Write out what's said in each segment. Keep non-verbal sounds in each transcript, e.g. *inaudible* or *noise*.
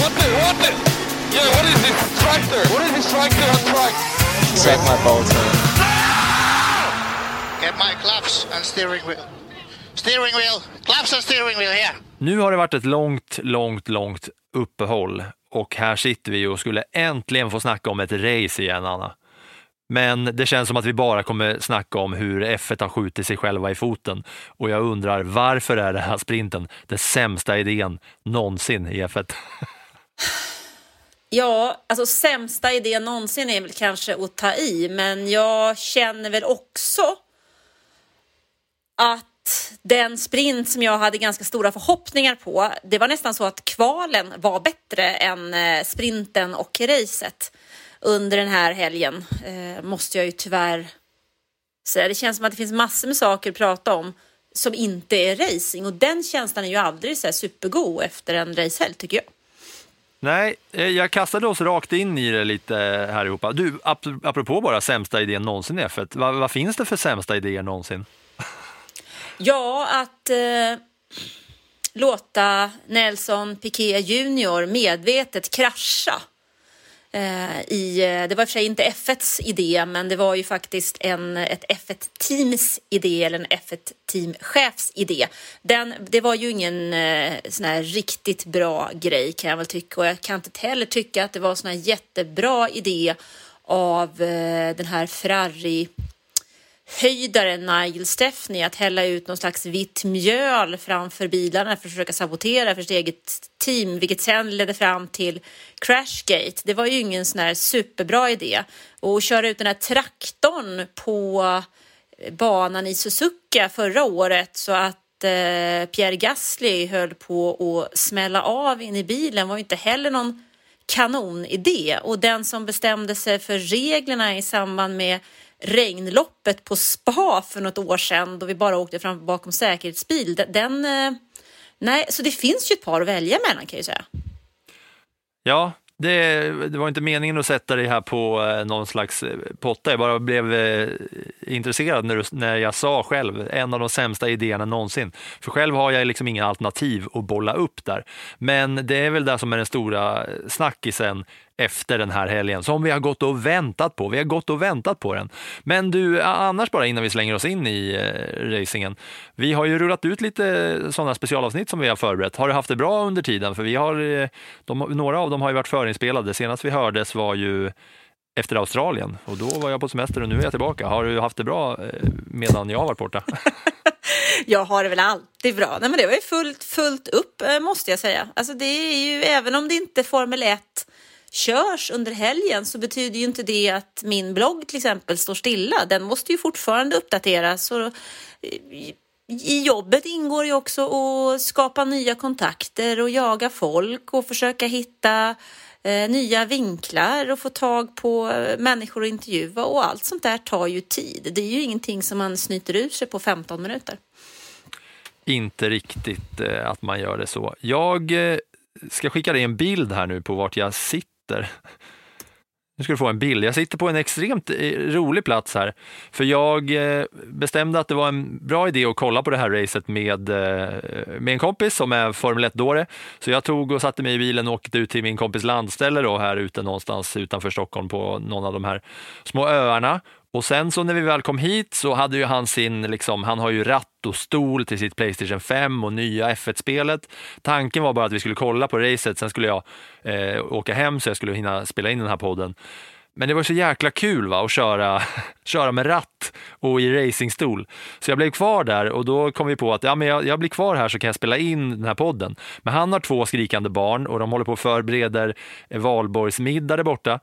What the, what the? Yeah, what is this tractor? What is this tractor on track? Suck my balls, man. Get my claps and steering wheel. Steering wheel. Claps and steering wheel here. Nu har det varit ett långt, långt, långt uppehåll och här sitter vi och skulle äntligen få snacka om ett race igen, Anna. Men det känns som att vi bara kommer snacka om hur F1 har skjutit sig själva i foten och jag undrar varför är den här sprinten den sämsta idén någonsin i F1? *sighs* Ja, alltså sämsta idén någonsin är väl kanske att ta i, men jag känner väl också att den sprint som jag hade ganska stora förhoppningar på, det var nästan så att kvalen var bättre än eh, sprinten och racet under den här helgen, eh, måste jag ju tyvärr säga. Det känns som att det finns massor med saker att prata om som inte är racing och den känslan är ju aldrig så här supergod efter en racehelg tycker jag. Nej, eh, jag kastade oss rakt in i det lite här ihop. Du, ap- apropå bara sämsta idén någonsin i F1, vad, vad finns det för sämsta idéer någonsin? *laughs* Ja, att eh, låta Nelson Piquet Junior medvetet krascha. Eh, I, eh, det var i och för sig inte F1s idé, men det var ju faktiskt en, ett F1-teams idé eller en F1-teamchefs idé. Den, det var ju ingen eh, sån här riktigt bra grej kan jag väl tycka och jag kan inte heller tycka att det var sån här jättebra idé av den här Ferrari höjdaren Nigel Steffney att hälla ut någon slags vitt mjöl framför bilarna för att försöka sabotera för sitt eget team, vilket sen ledde fram till Crashgate. Det var ju ingen sån här superbra idé. Och att köra ut den här traktorn på eh, banan i Suzuka förra året så att eh, Pierre Gasly höll på att smälla av in i bilen var ju inte heller någon kanonidé. Och den som bestämde sig för reglerna i samband med regnloppet på spa för något år sedan då vi bara åkte fram bakom säkerhetsbil. Den, eh, nej, så det finns ju ett par att välja mellan kan jag säga. Ja, det, det, var inte meningen att sätta dig här på eh, någon slags eh, potta. Jag bara blev intresserad när, du, när jag sa själv, en av de sämsta idéerna någonsin. För själv har jag liksom inga alternativ att bolla upp där. Men det är väl det som är den stora snackisen efter den här helgen som vi har gått och väntat på. Vi har gått och väntat på den. Men du, annars bara innan vi slänger oss in i eh, racingen. Vi har ju rullat ut lite sådana specialavsnitt som vi har förberett. Har du haft det bra under tiden? För vi har, eh, de, några av dem har ju varit förinspelade. Senast vi hördes var ju efter Australien och då var jag på semester och nu är jag tillbaka. Har du haft det bra eh, medan jag har varit borta? *laughs* *laughs* jag har det väl alltid bra. Nej, men det var ju fullt, fullt upp eh, måste jag säga. Alltså det är ju, även om det inte är Formel 1 körs under helgen så betyder ju inte det att min blogg till exempel står stilla. Den måste ju fortfarande uppdateras. Och eh, I jobbet ingår ju också att skapa nya kontakter och jaga folk och försöka hitta eh, nya vinklar och få tag på eh, människor att intervjua och allt sånt där tar ju tid. Det är ju ingenting som man snyter ur sig på 15 minuter. Inte riktigt att man gör det så. Jag ska skicka dig en bild här nu på vart jag sitter sitter. Nu ska du få en bild. Jag sitter på en extremt eh, rolig plats här. För jag eh, bestämde att det var en bra idé att kolla på det här racet med, eh, med en kompis som är Formel 1-dåre. Så jag tog och satte mig i bilen och åkte ut till min kompis landställe då, här ute någonstans utanför Stockholm på någon av de här små öarna och sen så när vi väl kom hit så hade ju han sin, liksom, han har ju ratt och stol till sitt Playstation 5 och nya F1-spelet. Tanken var bara att vi skulle kolla på racet, sen skulle jag eh, åka hem så jag skulle hinna spela in den här podden. Men det var så jäkla kul va, att köra, *laughs* köra med ratt och i racingstol. Så jag blev kvar där och då kom vi på att ja, men jag, jag blir kvar här så kan jag spela in den här podden. Men han har två skrikande barn och de håller på och förbereder valborgsmiddag där borta.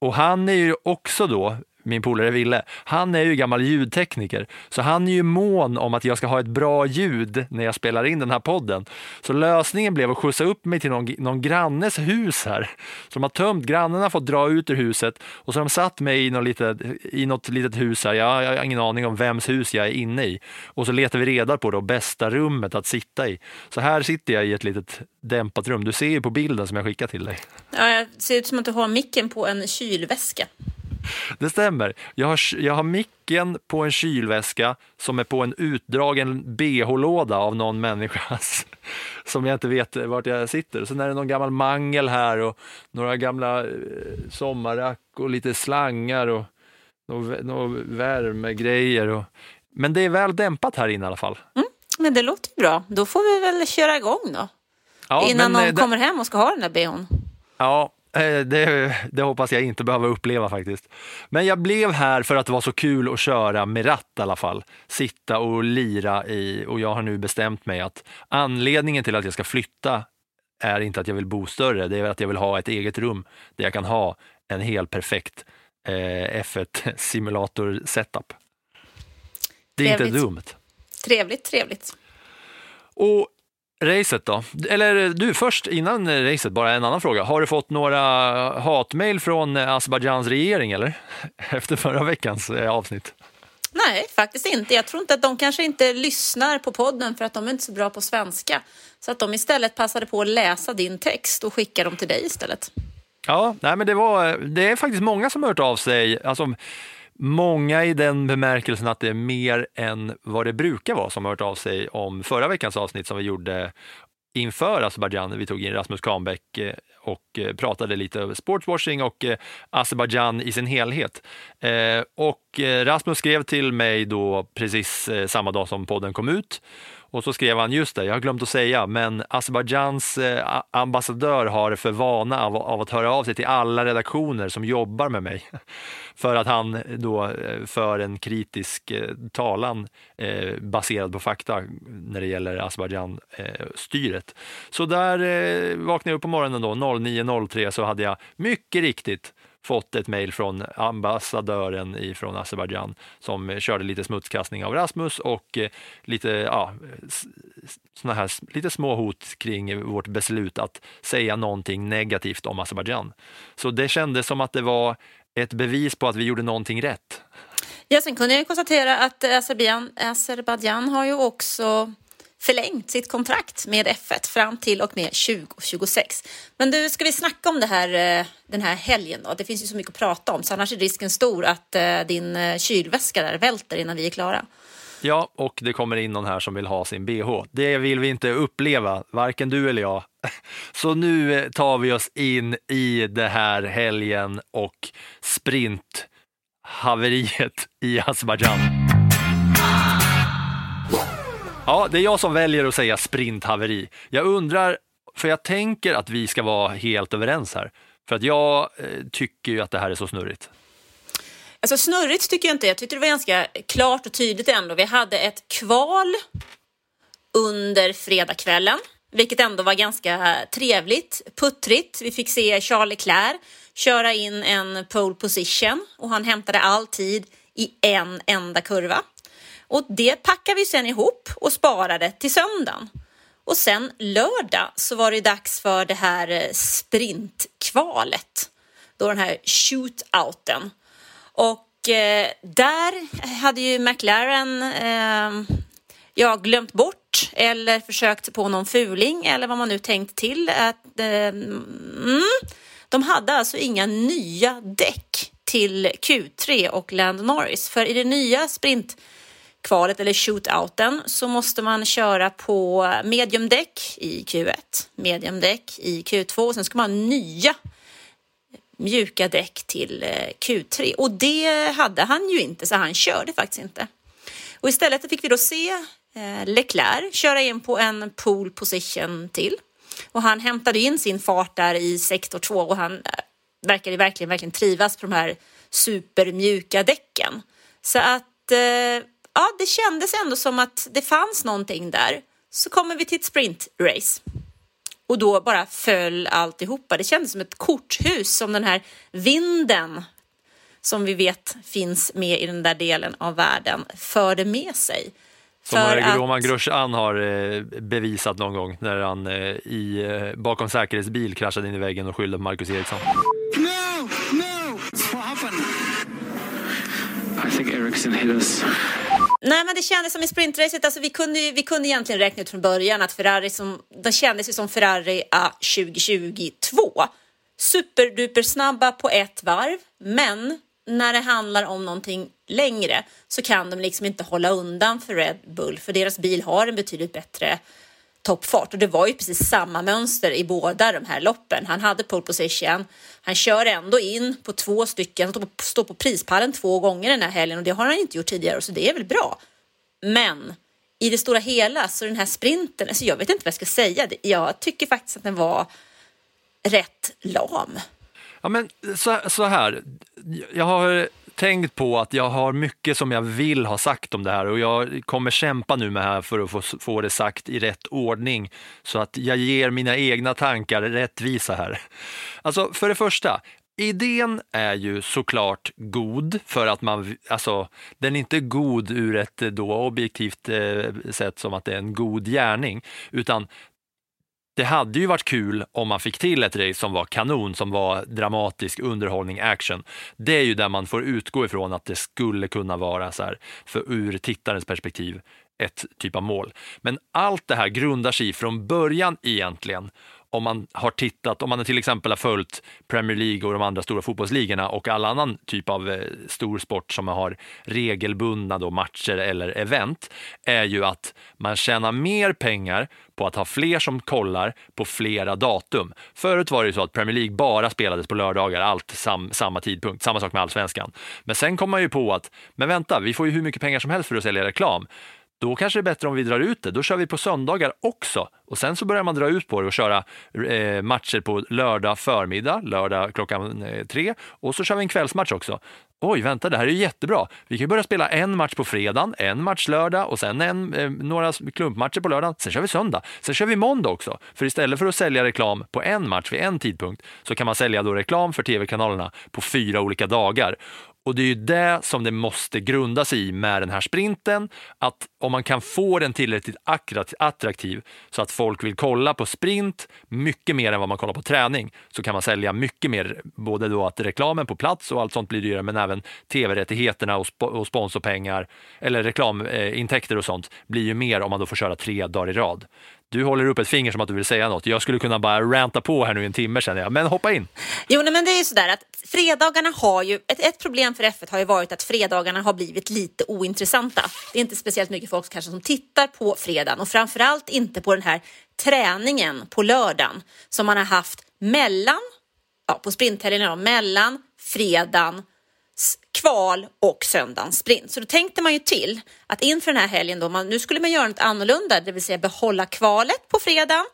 Och han är ju också då min polare Ville, han är ju gammal ljudtekniker, så han är ju mån om att jag ska ha ett bra ljud när jag spelar in den här podden. Så lösningen blev att skjutsa upp mig till någon, någon grannes hus här. Så de har tömt, grannarna har fått dra ut ur huset och så har de satt mig i något litet, i något litet hus här. Jag, jag har ingen aning om vems hus jag är inne i. Och så letar vi reda på då bästa rummet att sitta i. Så här sitter jag i ett litet dämpat rum. Du ser ju på bilden som jag skickar till dig. Ja, det ser ut som att du har micken på en kylväska. *laughs* Det stämmer. Jag har, jag har micken på en kylväska som är på en utdragen bh-låda av någon människas *laughs* som jag inte vet vart jag sitter. Sen är det någon gammal mangel här och några gamla eh, sommarrack och lite slangar och några värmegrejer. Och, men det är väl dämpat här inne i alla fall. Mm, men det låter bra. Då får vi väl köra igång då. Ja, Innan men, någon det... kommer hem och ska ha den där bhn. Ja, Eh, det, det, hoppas jag inte behöva uppleva faktiskt. Men jag blev här för att det var så kul att köra med ratt i alla fall. Sitta och lira i och jag har nu bestämt mig att anledningen till att jag ska flytta är inte att jag vill bo större, det är att jag vill ha ett eget rum där jag kan ha en helt perfekt eh, F1 simulator setup. Det är trevligt. inte dumt. Trevligt, trevligt. Och Racet då? Eller du, först innan racet, bara en annan fråga. Har du fått några hatmejl från Azerbajdzjans regering eller? *laughs* Efter förra veckans eh, avsnitt? Nej, faktiskt inte. Jag tror inte att de kanske inte lyssnar på podden för att de är inte så bra på svenska. Så att de istället passade på att läsa din text och skicka dem till dig istället. Ja, nej, men det, var, det är faktiskt många som har hört av sig. Alltså, Många i den bemärkelsen att det är mer än vad det brukar vara som har hört av sig om förra veckans avsnitt som vi gjorde inför Azerbajdzjan. Vi tog in Rasmus Kahnbäck eh, och eh, pratade lite om sportswashing och eh, Azerbajdzjan i sin helhet. Och Rasmus skrev till mig då precis samma dag som podden kom ut och så skrev han, just det, jag har glömt att säga, men Azerbajdzjans eh, ambassadör har för vana av, av, att höra av sig till alla redaktioner som jobbar med mig. *laughs* För att han då eh, för en kritisk eh, talan eh, baserad på fakta när det gäller Azerbajdzjan-styret. Eh, så där eh, vaknade jag upp på morgonen då, 09.03, så hade jag mycket riktigt fått ett mejl från ambassadören från Azerbajdzjan som körde lite smutskastning av Rasmus och eh, lite, ja, såna här, lite små hot kring vårt beslut att säga någonting negativt om Azerbajdzjan. Så det kändes som att det var ett bevis på att vi gjorde någonting rätt. Ja, sen kunde jag konstatera att Azerbajdzjan har ju också förlängt sitt kontrakt med F1 fram till och med 2026. Men du, ska vi snacka om det här eh, den här helgen då? Det finns ju så mycket att prata om, så annars är risken stor att eh, din eh, kylväska där välter innan vi är klara. Ja, och det kommer in någon här som vill ha sin bh. Det vill vi inte uppleva, varken du eller jag. *laughs* Så nu tar vi oss in i det här helgen och sprinthaveriet i Azerbajdzjan. Ja, det är jag som väljer att säga sprinthaveri. Jag undrar, för jag tänker att vi ska vara helt överens här. För att jag eh, tycker ju att det här är så snurrigt. Alltså snurrigt tycker jag inte. Jag tyckte det var ganska klart och tydligt ändå. Vi hade ett kval under fredagskvällen, vilket ändå var ganska trevligt, puttrigt. Vi fick se Charles Leclerc köra in en pole position och han hämtade all tid i en enda kurva. Och det packade vi sen ihop och sparade till söndagen. Och sen lördag så var det dags för det här eh, sprintkvalet. Då den här shootouten. Och eh, där hade ju McLaren eh, ja, glömt bort eller försökt på någon fuling eller vad man nu tänkt till. Att, eh, mm, de hade alltså inga nya däck till Q3 och Land Norris. För i det nya sprint kvalet eller shootouten så måste man köra på mediumdäck i Q1, mediumdäck i Q2 och sen ska man ha nya mjuka däck till eh, Q3 och det hade han ju inte så han körde faktiskt inte. Och istället fick vi då se eh, Leclerc köra in på en pole position till och han hämtade in sin fart där i sektor 2 och han eh, verkade verkligen, verkligen trivas på de här supermjuka däcken. Så att ja, det kändes ändå som att det fanns någonting där. Så kommer vi till ett sprintrace. Och då bara föll alltihopa. Det kändes som ett korthus, som den här vinden som vi vet finns med i den där delen av världen för det med sig. Som För att... Roman Grosjean har eh, bevisat någon gång när han eh, i, eh, bakom säkerhetsbil kraschade in i väggen och skyllde på Marcus Eriksson. No, no, what happened? I think Ericsson hit us. Nej, men det kändes som i sprintracet, alltså vi kunde, vi kunde egentligen räkna ut från början att Ferrari, som, de kändes ju som Ferrari ah, 2022. Superduper snabba på ett varv, men när det handlar om någonting längre så kan de liksom inte hålla undan för Red Bull, för deras bil har en betydligt bättre toppfart och det var ju precis samma mönster i båda de här loppen. Han hade pole position, han kör ändå in på två stycken, han står på, prispallen två gånger den här helgen och det har han inte gjort tidigare så det är väl bra. Men i det stora hela så den här sprinten, alltså jag vet inte vad jag ska säga, jag tycker faktiskt att den var rätt lam. Ja, men så, så här, jag har tänkt på att jag har mycket som jag vill ha sagt om det här. Och jag kommer kämpa nu med här för att få, få det sagt i rätt ordning. Så att jag ger mina egna tankar rättvisa här. Alltså, för det första, Idén är ju såklart god för att man, alltså den är inte god ur ett då objektivt eh, sätt som att det är en god gärning, utan det hade ju varit kul om man fick till ett race som var kanon, som var dramatisk underhållning, action. Det är ju där man får utgå ifrån att det skulle kunna vara så här, för ur tittarens perspektiv, ett typ av mål. Men allt det här grundar sig från början egentligen om man har tittat, om man till exempel har följt Premier League och de andra stora fotbollsligorna och all annan typ av eh, stor sport som har regelbundna då matcher eller event, är ju att man tjänar mer pengar på att ha fler som kollar på flera datum. Förut var det ju så att Premier League bara spelades på lördagar, allt sam, samma tidpunkt, samma sak med allsvenskan. Men sen kom man ju på att, men vänta, vi får ju hur mycket pengar som helst för att sälja reklam. Då kanske det är bättre om vi drar ut det. Då kör vi på söndagar också. Och sen så börjar man dra ut på det och köra eh, matcher på lördag förmiddag, lördag klockan eh, tre. Och så kör vi en kvällsmatch också. Oj, vänta, det här är ju jättebra. Vi kan ju börja spela en match på fredagen, en match lördag och sen en, eh, några klumpmatcher på lördagen. Sen kör vi söndag. Sen kör vi måndag också. För istället för att sälja reklam på en match vid en tidpunkt så kan man sälja då reklam för tv-kanalerna på fyra olika dagar. Och det är ju det som det måste grunda sig i med den här sprinten, att om man kan få den tillräckligt attraktiv så att folk vill kolla på sprint mycket mer än vad man kollar på träning, så kan man sälja mycket mer, både då att reklamen på plats och allt sånt blir dyrare, men även tv-rättigheterna och, sp- och sponsorpengar eller reklamintäkter och sånt blir ju mer om man då får köra tre dagar i rad. Du håller upp ett finger som att du vill säga något. Jag skulle kunna bara ranta på här nu i en timme känner jag, men hoppa in. Jo, nej, men det är ju sådär att fredagarna har ju, ett, ett problem för F1 har ju varit att fredagarna har blivit lite ointressanta. Det är inte speciellt mycket folk kanske som tittar på fredagen och framförallt inte på den här träningen på lördagen som man har haft mellan, ja, på sprinthelgen mellan fredagen kval och söndagens sprint. Så då tänkte man ju till att inför den här helgen då, man, nu skulle man göra något annorlunda, det vill säga behålla kvalet på fredagen.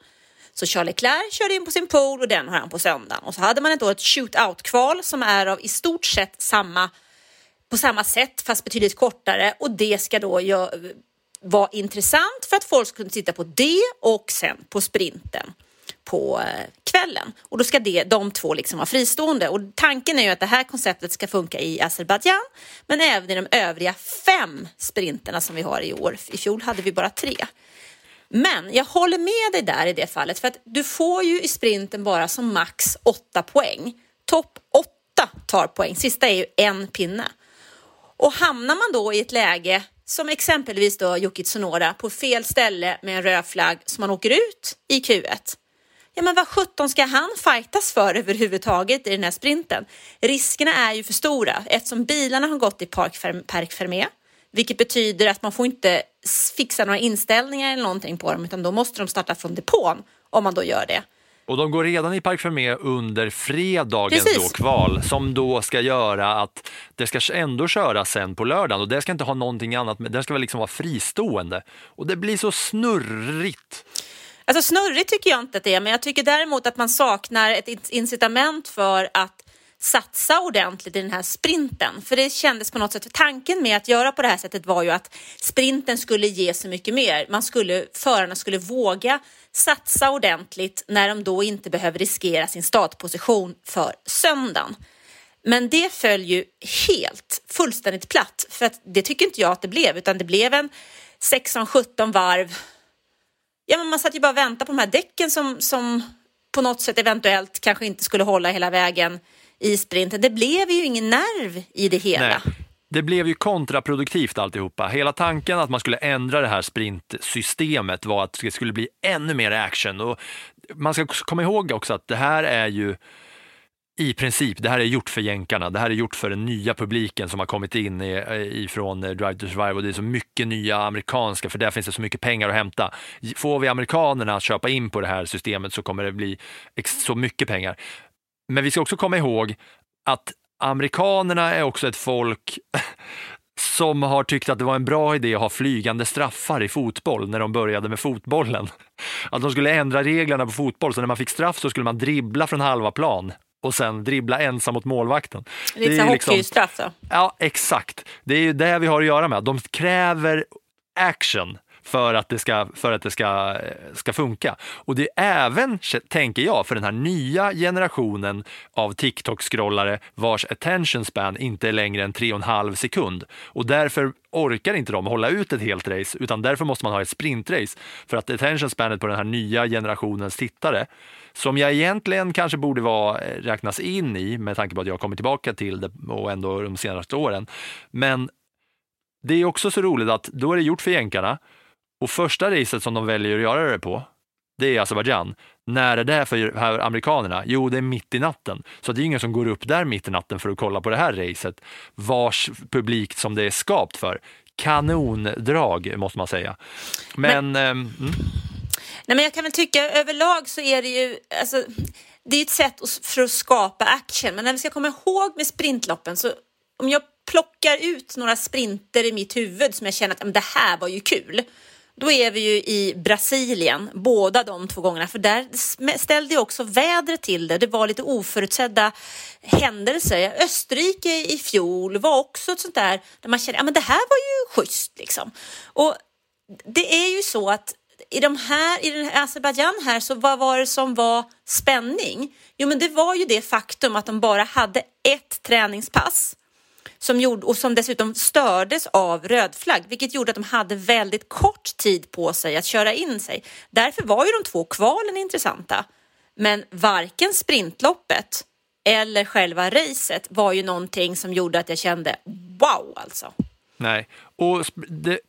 Så Charles Leclerc körde in på sin pole och den har han på söndagen. Och så hade man då ett shootout-kval som är av i stort sett samma, på samma sätt fast betydligt kortare och det ska då vara intressant för att folk ska kunna titta på det och sen på sprinten på eh, kvällen. Och då ska det, de två liksom vara fristående. Och tanken är ju att det här konceptet ska funka i Azerbajdzjan men även i de övriga fem sprinterna som vi har i år. I fjol hade vi bara tre. Men jag håller med dig där i det fallet för att du får ju i sprinten bara som max åtta poäng. Topp åtta tar poäng, sista är ju en pinne. Och hamnar man då i ett läge som exempelvis då Yuki Tsunoda på fel ställe med en röd flagg som man åker ut i Q1. Ja, men vad sjutton ska han fightas för överhuvudtaget i den här sprinten? Riskerna är ju för stora eftersom bilarna har gått i park fermé, vilket betyder att man får inte fixa några inställningar eller någonting på dem, utan då måste de starta från depån om man då gör det. Och de går redan i Park Fermé under fredagens Precis. då kval som då ska göra att det ska ändå köras sen på lördagen och det ska inte ha någonting annat, men det ska väl liksom vara fristående. Och det blir så snurrigt. Alltså snurrigt tycker jag inte att det är, men jag tycker däremot att man saknar ett incitament för att satsa ordentligt i den här sprinten. För det kändes på något sätt, tanken med att göra på det här sättet var ju att sprinten skulle ge så mycket mer. Man skulle, förarna skulle våga satsa ordentligt när de då inte behöver riskera sin startposition för söndagen. Men det föll ju helt, fullständigt platt. För att det tycker inte jag att det blev, utan det blev en 16-17 varv. Ja, men man satt ju bara och väntade på de här däcken som, som på något sätt eventuellt kanske inte skulle hålla hela vägen i sprinten. Det blev ju ingen nerv i det hela. Nej. Det blev ju kontraproduktivt alltihopa. Hela tanken att man skulle ändra det här sprintsystemet var att det skulle bli ännu mer action. Och man ska komma ihåg också att det här är ju i princip, det här är gjort för jänkarna. Det här är gjort för den nya publiken som har kommit in ifrån eh, Drive to Survive och det är så mycket nya amerikanska, för där finns det så mycket pengar att hämta. Får vi amerikanerna att köpa in på det här systemet så kommer det bli så mycket pengar. Men vi ska också komma ihåg att amerikanerna är också ett folk *laughs* som har tyckt att det var en bra idé att ha flygande straffar i fotboll när de började med fotbollen. *laughs* Att de skulle ändra reglerna på fotboll, så när man fick straff så skulle man dribbla från halva plan och sen dribbla ensam mot målvakten. Lite är liksom, hockeystraff då? Ja, exakt. Det är ju det vi har att göra med. De kräver action för att det ska, för att det ska, ska funka. Och det är även, tänker jag, för den här nya generationen av TikTok-scrollare vars attention span inte är längre än 3,5 sekund. Och därför orkar inte de hålla ut ett helt race, utan därför måste man ha ett sprintrace. För att attention spanet på den här nya generationens tittare, som jag egentligen kanske borde vara, räknas in i med tanke på att jag kommit tillbaka till det och ändå de senaste åren. Men det är också så roligt att då är det gjort för jänkarna och första racet som de väljer att göra det på, det är Azerbajdzjan. När är det för här amerikanerna? Jo, det är mitt i natten. Så det är ingen som går upp där mitt i natten för att kolla på det här racet, vars publik som det är skapt för. Kanondrag, måste man säga. Men... men ähm, mm. Nej, men jag kan väl tycka överlag så är det ju... Alltså, det är ett sätt för att skapa action, men när vi ska komma ihåg med sprintloppen så om jag plockar ut några sprinter i mitt huvud som jag känner att det här var ju kul då är vi ju i Brasilien, båda de två gångerna, för där ställde ju också vädret till det. Det var lite oförutsedda händelser. Österrike i fjol var också ett sånt där, där man kände, ja men det här var ju schysst liksom. Och det är ju så att i, de här, i den här Azerbajdzjan här, så vad var det som var spänning? Jo, men det var ju det faktum att de bara hade ett träningspass som gjorde, och som dessutom stördes av röd flagg, vilket gjorde att de hade väldigt kort tid på sig att köra in sig. Därför var ju de två kvalen intressanta. Men varken sprintloppet eller själva racet var ju någonting som gjorde att jag kände wow alltså. Nej, och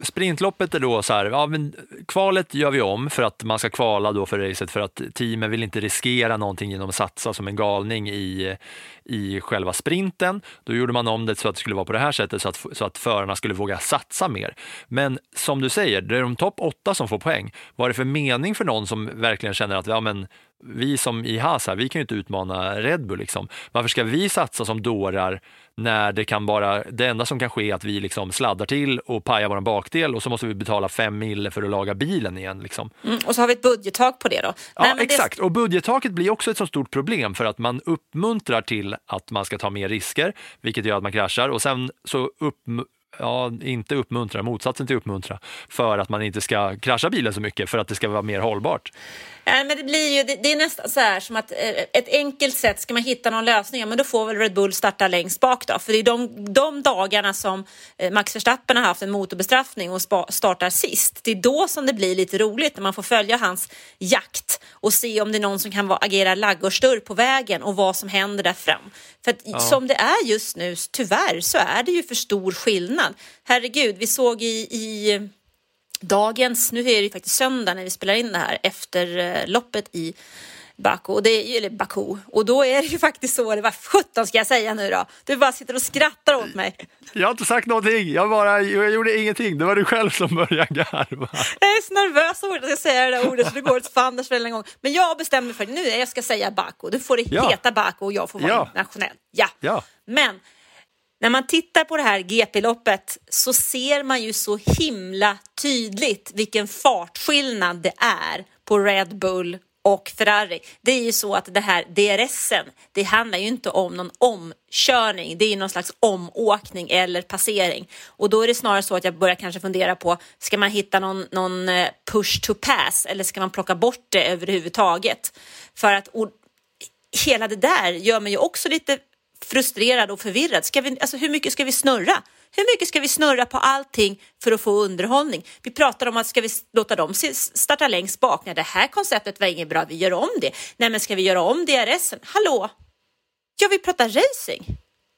sprintloppet är då så här, ja, men kvalet gör vi om för att man ska kvala då för racet för att teamen vill inte riskera någonting genom att satsa som en galning i, i själva sprinten. Då gjorde man om det så att det skulle vara på det här sättet så att, så att förarna skulle våga satsa mer. Men som du säger, det är de topp åtta som får poäng. Vad är det för mening för någon som verkligen känner att ja, men, vi som i Haas här, vi kan ju inte utmana Red Bull. Liksom. Varför ska vi satsa som dårar när det kan bara, det enda som kan ske är att vi liksom sladdar till och pajar vår bakdel och så måste vi betala fem mille för att laga bilen igen. Liksom. Mm, och så har vi ett budgettak på det då. Ja, Nej, exakt. Det... Och budgettaket blir också ett så stort problem för att man uppmuntrar till att man ska ta mer risker, vilket gör att man kraschar och sen så upp ja, inte uppmuntra, motsatsen till uppmuntra, för att man inte ska krascha bilen så mycket för att det ska vara mer hållbart. Nej, men det, blir ju, det, det, är nästan så här som att eh, ett enkelt sätt, ska man hitta någon lösning, men då får väl Red Bull starta längst bak då. För det är de, de dagarna som eh, Max Verstappen har haft en motorbestraffning och spa, startar sist. Det är då som det blir lite roligt när man får följa hans jakt och se om det är någon som kan agera laggårdsdörr på vägen och vad som händer där fram. För att, ja. som det är just nu, tyvärr, så är det ju för stor skillnad. Herregud, vi såg i, i dagens, nu är det ju faktiskt söndag när vi spelar in det här, efter eh, loppet i Baku, och det är, eller Baku. Och då är det ju faktiskt så, vad sjutton ska jag säga nu då? Du bara sitter och skrattar åt mig. Jag har inte sagt någonting, jag, bara, jag gjorde ingenting. Det var du själv som började garva. Jag är så nervös att jag ska säga det där ordet så det går åt fanders en gång. Men jag bestämmer mig för att nu jag ska säga Baku. Du får det ja. heta Baku och jag får vara ja. internationell. Ja. ja. Men när man tittar på det här GP-loppet så ser man ju så himla tydligt vilken fartskillnad det är på Red Bull och Ferrari. Det är ju så att det här DRSen, det handlar ju inte om någon omkörning, det är någon slags omåkning eller passering. Och då är det snarare så att jag börjar kanske fundera på, ska man hitta någon, någon eh, push to pass eller ska man plocka bort det överhuvudtaget? För att hela det där gör mig ju också lite frustrerad och förvirrad. Ska vi, alltså hur mycket ska vi snurra? Hur mycket ska vi snurra på allting för att få underhållning? Vi pratar om att ska vi låta dem starta längst bak? Nej, det här konceptet var inget bra, vi gör om det. Nej, men ska vi göra om DRS? Hallå? Jag vill prata racing.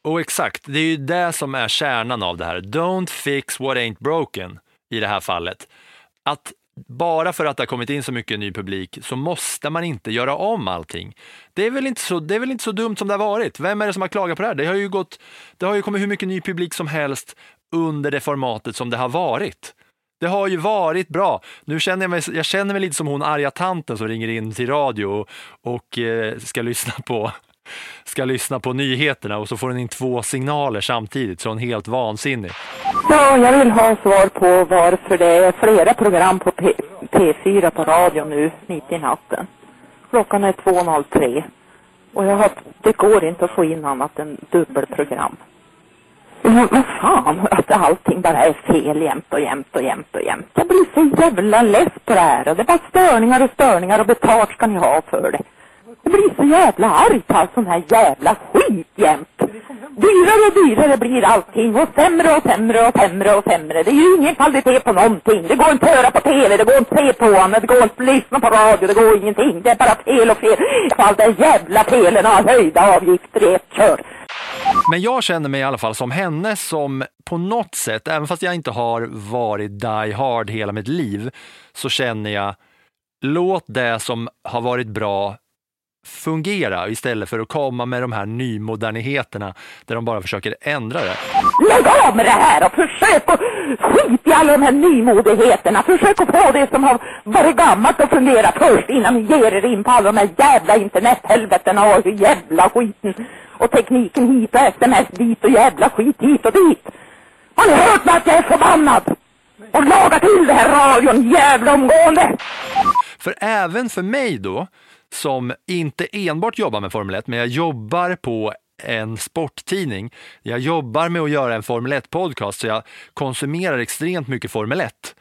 Och exakt, det är ju det som är kärnan av det här. Don't fix what ain't broken i det här fallet. Att bara för att det har kommit in så mycket ny publik så måste man inte göra om allting. Det är väl inte så, det är väl inte så dumt som det har varit. Vem är det som har klagat på det här? Det har ju, gått, det har ju kommit hur mycket ny publik som helst under det formatet som det har varit. Det har ju varit bra. Nu känner jag mig, jag känner mig lite som hon arga tanten som ringer in till radio och, och eh, ska lyssna på ska lyssna på nyheterna och så får hon in två signaler samtidigt så hon är helt vansinnig. Ja, jag vill ha svar på varför det är flera program på P- P4 på radio nu mitt i natten. Klockan är 2.03 och jag har, det går inte att få in annat än dubbelprogram. Men vad fan, att allting bara är fel jämt och jämt och jämt och jämt. Jag blir så jävla less på det här och det är bara störningar och störningar och betalt ska ni ha för det. Jag blir så jävla arg på all sån här jävla skit jämt. Dyrare och dyrare blir allting och sämre och sämre och sämre och sämre. Det är ju ingen kvalitet på någonting. Det går inte att höra på tv, det går inte att se på honom, det går inte att lyssna på radio, det går ingenting. Det är bara fel och fel. All de jävla felen och höjda avgifter i ett kör. Men jag känner mig i alla fall som henne som på något sätt, även fast jag inte har varit die hard hela mitt liv, så känner jag låt det som har varit bra fungera istället för att komma med de här nymoderniteterna där de bara försöker ändra det. Lägg av med det här och försök att skit i alla de här nymodigheterna. Försök att få det som har varit gammalt att fungera först innan ni ger er in på alla de här jävla internethelvetena och jävla skiten. Och tekniken hit och sms dit och jävla skit hit och dit. Har ni hört mig att jag är förbannad? Och laga till det här radion jävla omgående! För även för mig då, som inte enbart jobbar med Formel 1, men jag jobbar på en sporttidning. Jag jobbar med att göra en Formel 1-podcast, så jag konsumerar extremt mycket Formel 1.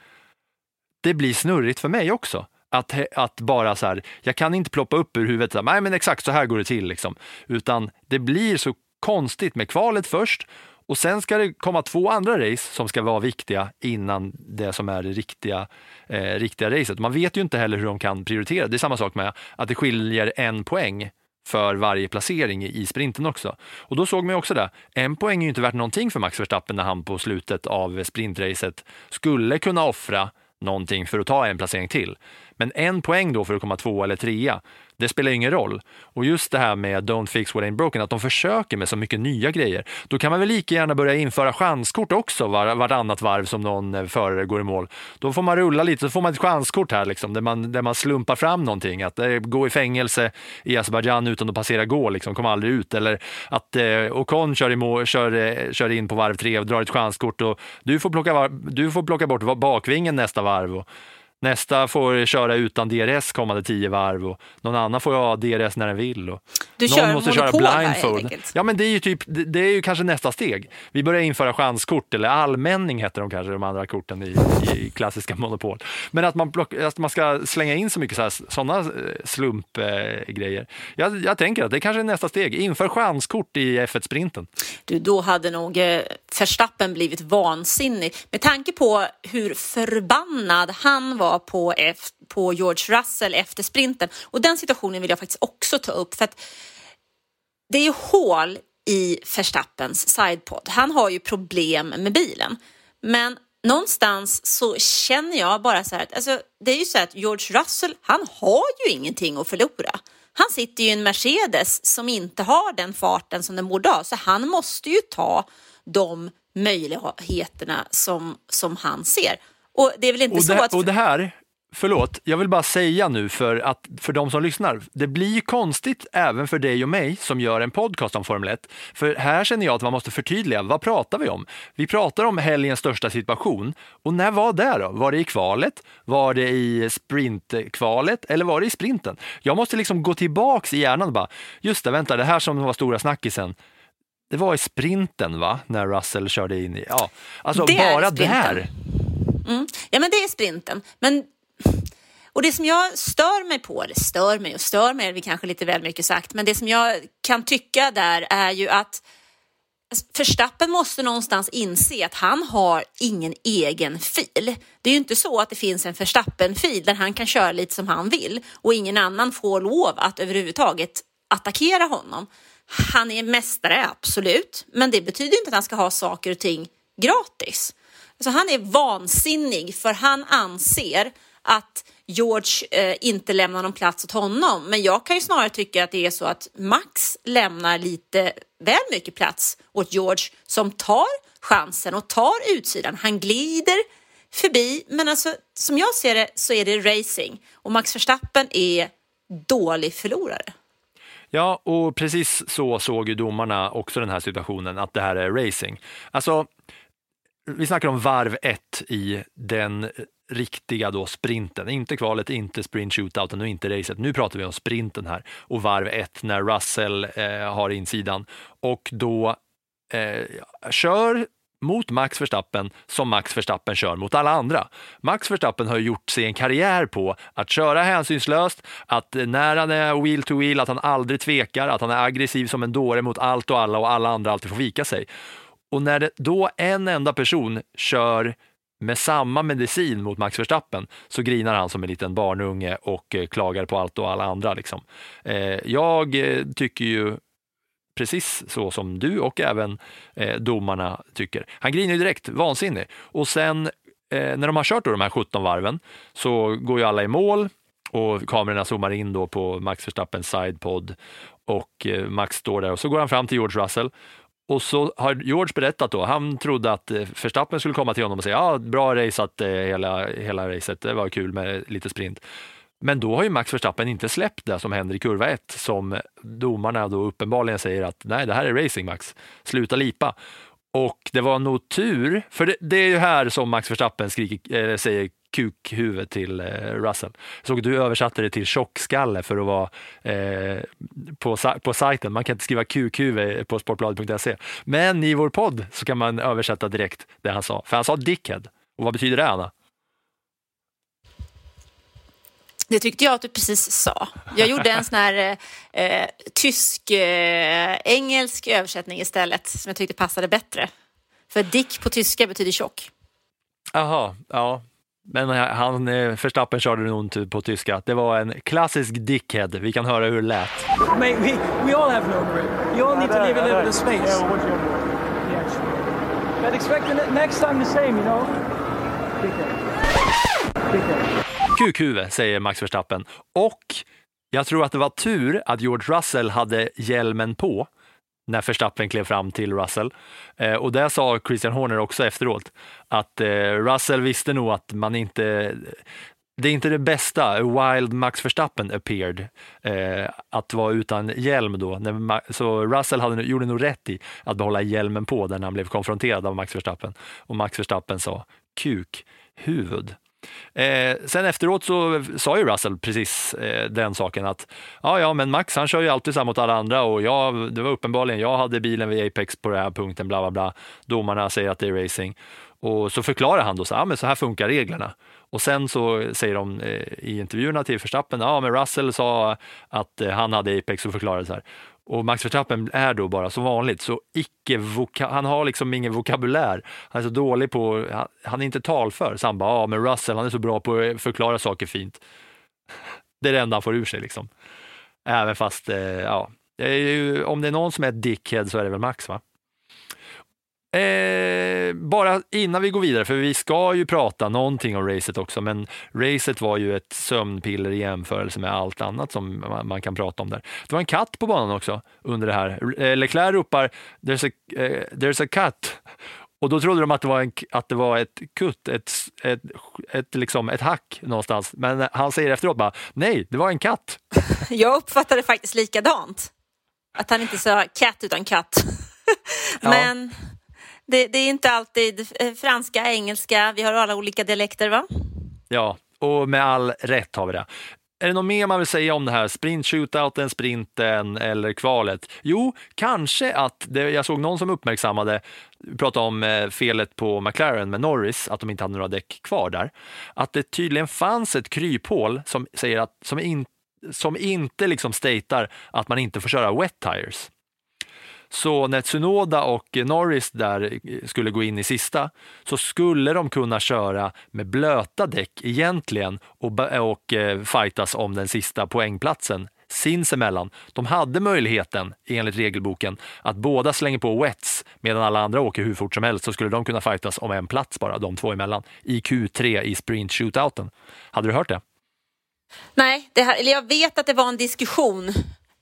Det blir snurrigt för mig också. Att, att bara så här, jag kan inte ploppa upp ur huvudet, så här, nej men exakt så här går det till liksom. Utan det blir så konstigt med kvalet först och sen ska det komma två andra race som ska vara viktiga innan det som är det riktiga, eh, riktiga racet. Man vet ju inte heller hur de kan prioritera. Det är samma sak med att det skiljer en poäng för varje placering i sprinten också. Och då såg man ju också det. En poäng är ju inte värt någonting för Max Verstappen när han på slutet av sprintracet skulle kunna offra någonting för att ta en placering till. Men en poäng då för att komma två eller trea, det spelar ingen roll. Och just det här med Don't fix what ain't broken, att de försöker med så mycket nya grejer. Då kan man väl lika gärna börja införa chanskort också var, vartannat varv som någon eh, förare går i mål. Då får man rulla lite, så får man ett chanskort här liksom, där, man, där man slumpar fram någonting. Att eh, gå i fängelse i Azerbajdzjan utan att passera gå, liksom, kom aldrig ut. Eller att eh, Ocon kör, i mål, kör, eh, kör in på varv tre och drar ett chanskort och du får plocka, var, du får plocka bort bakvingen nästa varv. Och, Nästa får köra utan DRS kommande tio varv och någon annan får ha DRS när den vill. Och Du någon kör måste köra här, blindfold. Ja, men det är ju typ, det, är ju kanske nästa steg. Vi börjar införa chanskort eller allmänning heter de kanske, de andra korten i, i klassiska monopol. Men att man, plock, att man ska slänga in så mycket sådana slumpgrejer. jag, jag tänker att det kanske är nästa steg. Inför chanskort i F1-sprinten. Du, då hade nog eh, Verstappen blivit vansinnig med tanke på hur förbannad han var på, på George Russell efter sprinten. Och den situationen vill jag faktiskt också ta upp för att det är ju hål i Verstappens sidepod. Han har ju problem med bilen, men någonstans så känner jag bara så här att alltså, det är ju så här att George Russell, han har ju ingenting att förlora. Han sitter ju i en Mercedes som inte har den farten som den borde ha, så han måste ju ta de möjligheterna som, som han ser. Och det är väl inte Och så det, att... och det här, förlåt, jag vill bara säga nu för, att, för de som lyssnar. Det blir konstigt även för dig och mig som gör en podcast om Formel 1. För här känner jag att man måste förtydliga, vad pratar vi om? Vi pratar om helgens största situation. Och när var det då? Var det i kvalet? Var det i sprintkvalet? Eller var det i sprinten? Jag måste liksom gå tillbaks i hjärnan och bara, just det, vänta, det här som var stora snackisen. Det var i sprinten va? När Russell körde in i, ja. Alltså Det bara där. Mm. Ja, men det är sprinten. Men Och det som jag stör mig på, eller stör mig och stör mig är vi kanske lite väl mycket sagt, men det som jag kan tycka där är ju att alltså, Förstappen måste någonstans inse att han har ingen egen fil. Det är ju inte så att det finns en Förstappen-fil där han kan köra lite som han vill och ingen annan får lov att överhuvudtaget attackera honom. Han är mästare, absolut, men det betyder inte att han ska ha saker och ting gratis. Alltså han är vansinnig för han anser att George eh, inte lämnar någon plats åt honom. Men jag kan ju snarare tycka att det är så att Max lämnar lite väl mycket plats åt George som tar chansen och tar utsidan. Han glider förbi, men alltså som jag ser det så är det racing och Max Verstappen är dålig förlorare. Ja, och precis så såg ju domarna också den här situationen, att det här är racing. Alltså, vi snackar om varv ett i den riktiga då sprinten, inte kvalet, inte sprint shootouten och inte racet. Nu pratar vi om sprinten här och varv ett när Russell eh, har insidan och då eh, kör mot Max Verstappen som Max Verstappen kör mot alla andra. Max Verstappen har gjort sig en karriär på att köra hänsynslöst, att när han är wheel to wheel, att han aldrig tvekar, att han är aggressiv som en dåre mot allt och alla och alla andra alltid får vika sig. Och när det då en enda person kör med samma medicin mot Max Verstappen så grinar han som en liten barnunge och eh, klagar på allt och alla andra. Liksom. Eh, jag eh, tycker ju precis så som du och även domarna tycker. Han grinar ju direkt, vansinnig. Och sen när de har kört då de här 17 varven så går ju alla i mål och kamerorna zoomar in då på Max Verstappens sidepod och Max står där och så går han fram till George Russell och så har George berättat då, han trodde att eh, Verstappen skulle komma till honom och säga ja, bra raceat eh, hela, hela racet, det var kul med lite sprint. Men då har ju Max Verstappen inte släppt det som händer i kurva 1 som domarna då uppenbarligen säger att nej, det här är racing Max, sluta lipa. Och det var nog tur, för det, det är ju här som Max Verstappen skriker, äh, säger kukhuvud till eh, Russell. Jag såg att du översatte det till tjockskalle för att vara eh, på, på sajten. Man kan inte skriva kukhuvud på sportbladet.se. Men i vår podd så kan man översätta direkt det han sa. För han sa dickhead. Och vad betyder det, Anna? Det tyckte jag att du precis sa. Jag gjorde en sån här eh, tysk-engelsk eh, översättning istället som jag tyckte passade bättre. För dick på tyska betyder tjock. Jaha, ja. Men han, Verstappen körde nog inte på tyska. Det var en klassisk dickhead. Vi kan höra hur det lät. Mate, we, we all have no grip. You all need to leave a little bit of space. But expect the next time the same, you know? Kukhuvud, säger Max Verstappen. Och jag tror att det var tur att George Russell hade hjälmen på när Verstappen klev fram till Russell. Eh, och det sa Christian Horner också efteråt, att eh, Russell visste nog att man inte det är inte det bästa, Wild Max Verstappen appeared, eh, att vara utan hjälm då. Så Russell hade, gjorde nog rätt i att behålla hjälmen på när han blev konfronterad av Max Verstappen. Och Max Verstappen sa kuk, huvud. Eh, sen efteråt så sa ju Russell precis eh, den saken att ja, ja, men Max han kör ju alltid samma mot alla andra och jag, det var uppenbarligen, jag hade bilen vid Apex på den här punkten, bla bla bla. Domarna säger att det är racing. Och så förklarar han då så, ja, men så här funkar reglerna. Och sen så säger de eh, i intervjuerna till Verstappen, ja men Russell sa att eh, han hade Apex och förklarade så här. Och Max Verstappen är då bara som vanligt så icke han har liksom ingen vokabulär. Han är så dålig på, han, är inte talför. Så han bara, ja men Russell han är så bra på att förklara saker fint. *laughs* Det är det enda han får ur sig liksom. Även fast, eh, ja, om det är någon som är ett dickhead så är det väl Max va? Eh, bara innan vi går vidare, för vi ska ju prata någonting om racet också, men racet var ju ett sömnpiller i jämförelse med allt annat som man, kan prata om där. Det var en katt på banan också under det här. Eh, Leclerc ropar “there's a, eh, there's a cut” och då trodde de att det var, en, att det var ett kutt, ett, ett, ett, liksom, ett hack någonstans. Men han säger efteråt bara “nej, det var en katt”. *laughs* Jag uppfattade faktiskt likadant. Att han inte sa katt utan katt. *laughs* men... Ja det, det, är inte alltid eh, franska, engelska, vi har alla olika dialekter va? Ja, och med all rätt har vi det. är det något mer man vill säga om det här sprint shootouten, sprinten eller kvalet? Jo, kanske att det, jag såg någon som uppmärksammade, pratade om eh, felet på McLaren med Norris, att de inte hade några däck kvar där. Att det tydligen fanns ett kryphål som säger att som, in, som inte liksom statar att man inte får köra wet tires. Så när Tsunoda och Norris där eh, skulle gå in i sista så skulle de kunna köra med blöta däck egentligen och, och eh, fightas om den sista poängplatsen sinsemellan. De hade möjligheten, enligt regelboken, att båda slänger på wets medan alla andra åker hur fort som helst så skulle de kunna fightas om en plats bara, de två emellan, i Q3 i sprint shootouten. Hade du hört det? Nej, det här, eller jag vet att det var en diskussion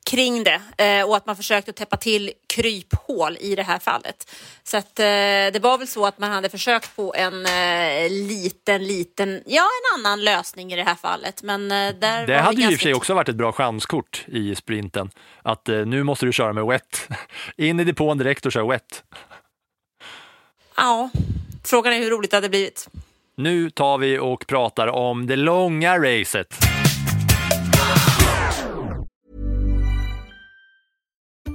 kring det eh, och att man försökte täppa till kryphål i det här fallet. Så att eh, det var väl så att man hade försökt på en eh, liten, liten, ja en annan lösning i det här fallet. Men där det hade ju i och för sig också varit ett bra chanskort i sprinten. Att nu måste du köra med wet. *laughs* In i depån direkt och kör wet. Ja, frågan är hur roligt det hade blivit. Nu tar vi och pratar om det långa racet.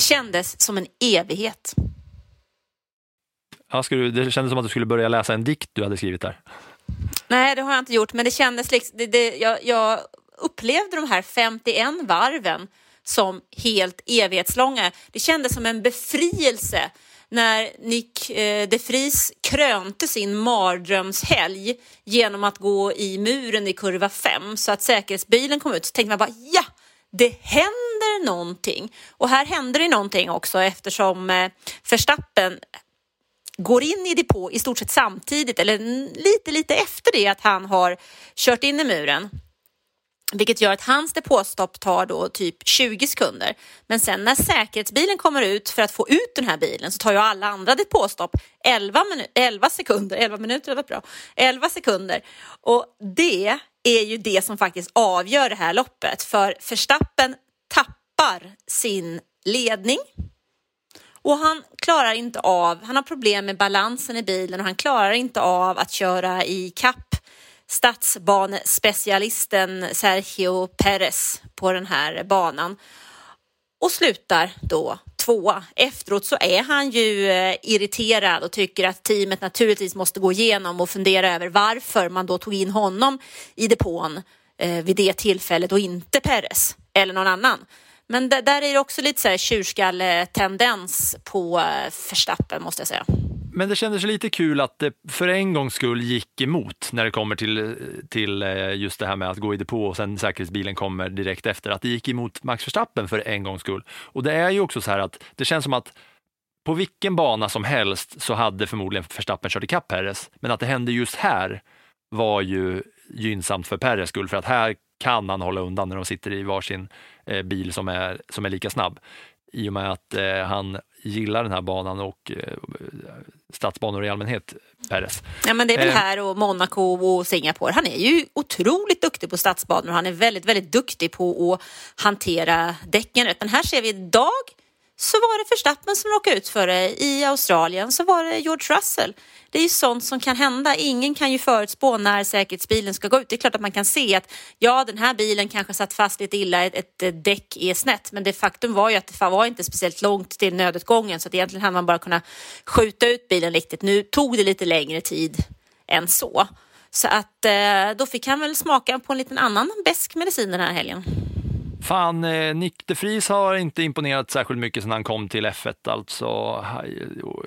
Det kändes som en evighet. Ja, du, det kändes som att du skulle börja läsa en dikt du hade skrivit där. Nej, det har jag inte gjort, men det kändes liksom, det, det, jag, jag upplevde de här 51 varven som helt evighetslånga. Det kändes som en befrielse när Nick eh, de Vries krönte sin mardrömshelg genom att gå i muren i kurva 5 så att säkerhetsbilen kom ut. Så tänkte man bara ja, det händer någonting. Och här händer det någonting också eftersom eh, Verstappen går in i depå i stort sett samtidigt eller lite, lite efter det att han har kört in i muren. Vilket gör att hans depåstopp tar då typ 20 sekunder. Men sen när säkerhetsbilen kommer ut för att få ut den här bilen så tar ju alla andra depåstopp 11, 11 sekunder, 11 minuter, det var bra, 11 sekunder. Och det är ju det som faktiskt avgör det här loppet. För Verstappen tappar sin ledning och han klarar inte av, han har problem med balansen i bilen och han klarar inte av att köra i kapp stadsbanespecialisten Sergio Perez på den här banan och slutar då tvåa. Efteråt så är han ju eh, irriterad och tycker att teamet naturligtvis måste gå igenom och fundera över varför man då tog in honom i depån eh, vid det tillfället och inte Perez eller någon annan. Men där är det också lite så här tjurskalletendens på eh, Verstappen måste jag säga. Men det kändes lite kul att det för en gångs skull gick emot när det kommer till, till eh, just det här med att gå i depå och sen säkerhetsbilen kommer direkt efter. Att det gick emot Max Verstappen för en gångs skull. Och det är ju också så här att det känns som att på vilken bana som helst så hade förmodligen Verstappen kört ikapp Perres. Men att det hände just här var ju gynnsamt för Perres skull för att här kan han hålla undan när de sitter i varsin eh, bil som är, som är lika snabb. I och med att eh, han gillar den här banan och eh, stadsbanor i allmänhet, Perez. Ja, men det är väl Eh, här och Monaco och Singapore. Han är ju otroligt duktig på stadsbanor han är väldigt, väldigt duktig på att hantera däcken rätt. Men här ser vi idag så var det Verstappen som råkade ut för det. I Australien så var det George Russell. Det är ju sånt som kan hända. Ingen kan ju förutspå när säkerhetsbilen ska gå ut. Det är klart att man kan se att ja, den här bilen kanske satt fast lite illa, ett, ett däck är snett. Men det faktum var ju att det var inte speciellt långt till nödutgången så att egentligen hade man bara kunnat skjuta ut bilen riktigt. Nu tog det lite längre tid än så. Så att eh, då fick han väl smaka på en liten annan besk medicin den här helgen. Fan, eh, Nick de Vries har inte imponerat särskilt mycket sedan han kom till F1 alltså.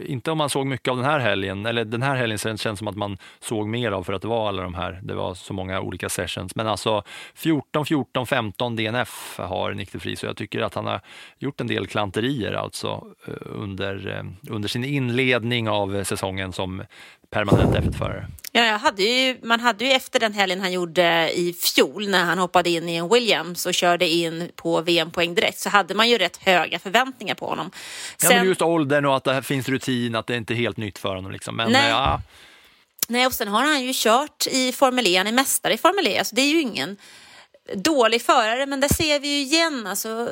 Inte om man såg mycket av den här helgen, eller den här helgen känns det som att man såg mer av för att det var alla de här, det var så många olika sessions. Men alltså 14, 14, 15 DNF har Nick de Vries och jag tycker att han har gjort en del klanterier alltså eh, under, eh, under sin inledning av säsongen som permanent F1-förare. Ja, jag hade ju, man hade ju efter den helgen han gjorde i fjol när han hoppade in i en Williams och körde in på VM-poäng direkt så hade man ju rätt höga förväntningar på honom. Sen, ja, men just åldern och att det finns rutin, att det inte är helt nytt för honom. Liksom. Men, nej. Ja. nej, och sen har han ju kört i Formel E, han är mästare i Formel E, alltså det är ju ingen dålig förare, men där ser vi ju igen, alltså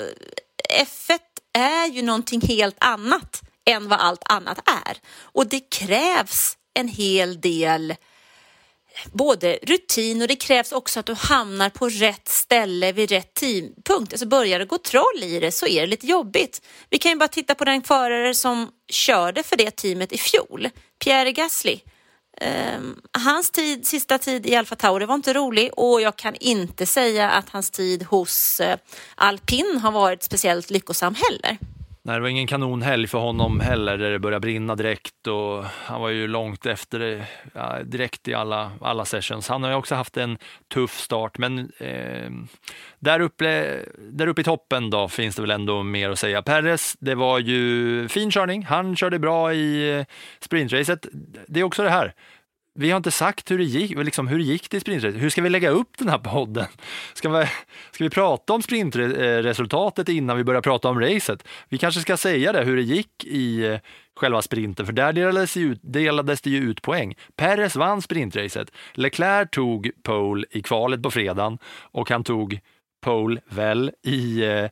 F1 är ju någonting helt annat än vad allt annat är. Och det krävs en hel del både rutin och det krävs också att du hamnar på rätt ställe vid rätt tidpunkt. Alltså börjar det gå troll i det så är det lite jobbigt. Vi kan ju bara titta på den förare som körde för det teamet i fjol, Pierre Gasly. Um, hans tid, sista tid i Alfa Tauri var inte rolig och jag kan inte säga att hans tid hos uh, Alpin har varit speciellt lyckosam heller. Nej, det var ingen kanonhelg för honom heller där det började brinna direkt och han var ju långt efter det, ja, direkt i alla, alla sessions. Han har ju också haft en tuff start, men eh, där, uppe, där uppe i toppen då finns det väl ändå mer att säga. Perez, det var ju fin körning. Han körde bra i eh, sprintracet. Det är också det här. Vi har inte sagt hur det gick, liksom hur det gick till sprintracet. Hur ska vi lägga upp den här podden? Ska vi, ska vi prata om sprintresultatet innan vi börjar prata om racet? Vi kanske ska säga det, hur det gick i eh, själva sprinten, för där delades, ut, delades det ju ut poäng. Perez vann sprintracet. Leclerc tog pole i kvalet på fredagen och han tog pole väl i eh,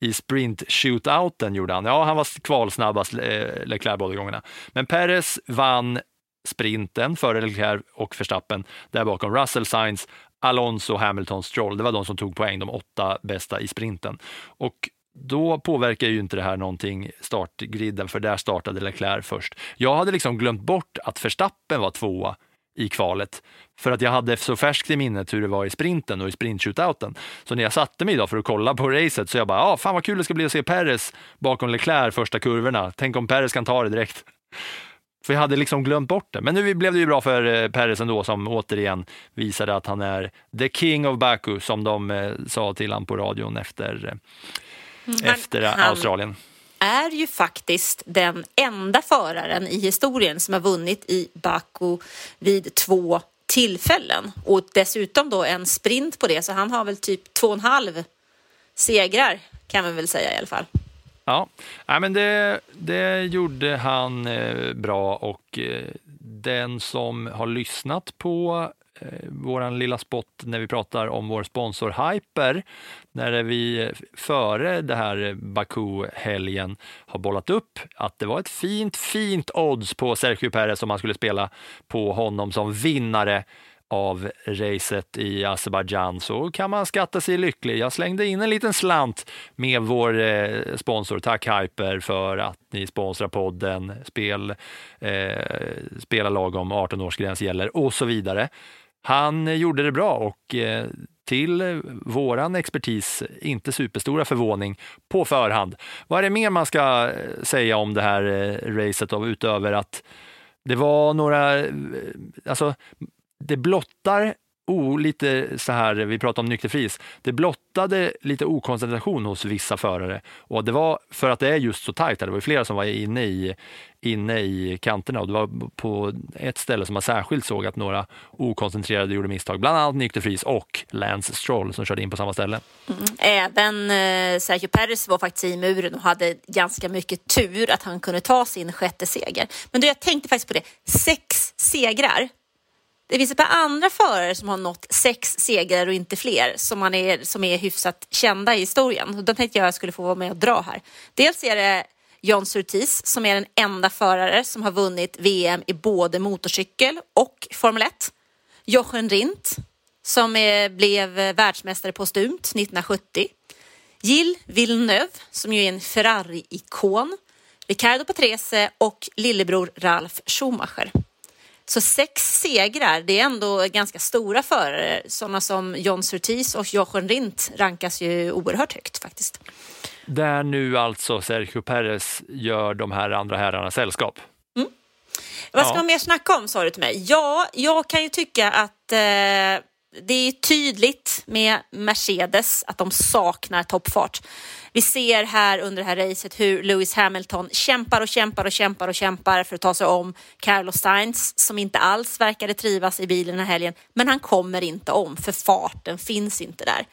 i sprint shootouten gjorde han. Ja, han var kvalsnabbast eh, Leclerc båda gångerna. Men Perez vann sprinten före Leclerc och Verstappen. Där bakom Russell, Sainz, Alonso, Hamilton, Stroll. Det var de som tog poäng, de åtta bästa i sprinten. Och då påverkar ju inte det här någonting startgriden, för där startade Leclerc först. Jag hade liksom glömt bort att Verstappen var tvåa i kvalet för att jag hade så färskt i minnet hur det var i sprinten och i sprintshootouten. Så när jag satte mig idag för att kolla på racet så jag bara, ah, fan vad kul det ska bli att se Perez bakom Leclerc första kurvorna. Tänk om Perez kan ta det direkt. För jag hade liksom glömt bort det. Men nu blev det ju bra för eh, Perez ändå som återigen visade att han är the king of Baku som de eh, sa till honom på radion efter, eh, mm, efter han, Australien. är ju faktiskt den enda föraren i historien som har vunnit i Baku vid två tillfällen och dessutom då en sprint på det så han har väl typ två och en halv segrar kan man väl säga i alla fall. Ja, Nej, men det, det gjorde han eh, bra och eh, den som har lyssnat på eh, vår lilla spot när vi pratar om vår sponsor Hyper, när vi före det här Baku-helgen har bollat upp att det var ett fint, fint odds på Sergio Perez om man skulle spela på honom som vinnare av racet i Azerbajdzjan så kan man skatta sig lycklig. Jag slängde in en liten slant med vår eh, sponsor. Tack Hyper för att ni sponsrar podden. Spel, eh, spela lagom 18-årsgräns gäller och så vidare. Han gjorde det bra och eh, till våran expertis, inte superstora förvåning, på förhand. Vad är det mer man ska eh, säga om det här eh, racet då, utöver att det var några, eh, alltså det blottar oh, lite så här, vi pratar om nykterfris, det blottade lite okoncentration hos vissa förare. Och det var för att det är just så tajt, det var flera som var inne i, inne i kanterna och det var på ett ställe som man särskilt såg att några okoncentrerade gjorde misstag, bland annat nykterfris och Lance Stroll som körde in på samma ställe. Mm. Eh, Även eh, Sergio Perez var faktiskt i muren och hade ganska mycket tur att han kunde ta sin sjätte seger. Men då jag tänkte faktiskt på det, sex segrar det finns ett par andra förare som har nått sex segrar och inte fler som, man är, som är hyfsat kända i historien. Och de tänkte jag skulle få vara med och dra här. Dels är det John Surtees som är den enda förare som har vunnit VM i både motorcykel och Formel 1. Jochen Rindt som är, blev världsmästare postumt 1970. Gilles Villeneuve som ju är en Ferrari-ikon. Riccardo Patrese och lillebror Ralf Schumacher. Så sex segrar, det är ändå ganska stora förare. Sådana som John Surtees och Jochen Rindt rankas ju oerhört högt faktiskt. Där nu alltså Sergio Perez gör de här andra herrarna sällskap. Vad ska Ja. man mer snacka om sa du till mig? Ja, jag kan ju tycka att eh, det är tydligt med Mercedes att de saknar toppfart. Vi ser här under det här racet hur Lewis Hamilton kämpar och kämpar och kämpar och kämpar för att ta sig om Carlos Sainz som inte alls verkade trivas i bilen den här helgen. Men han kommer inte om för farten finns inte där.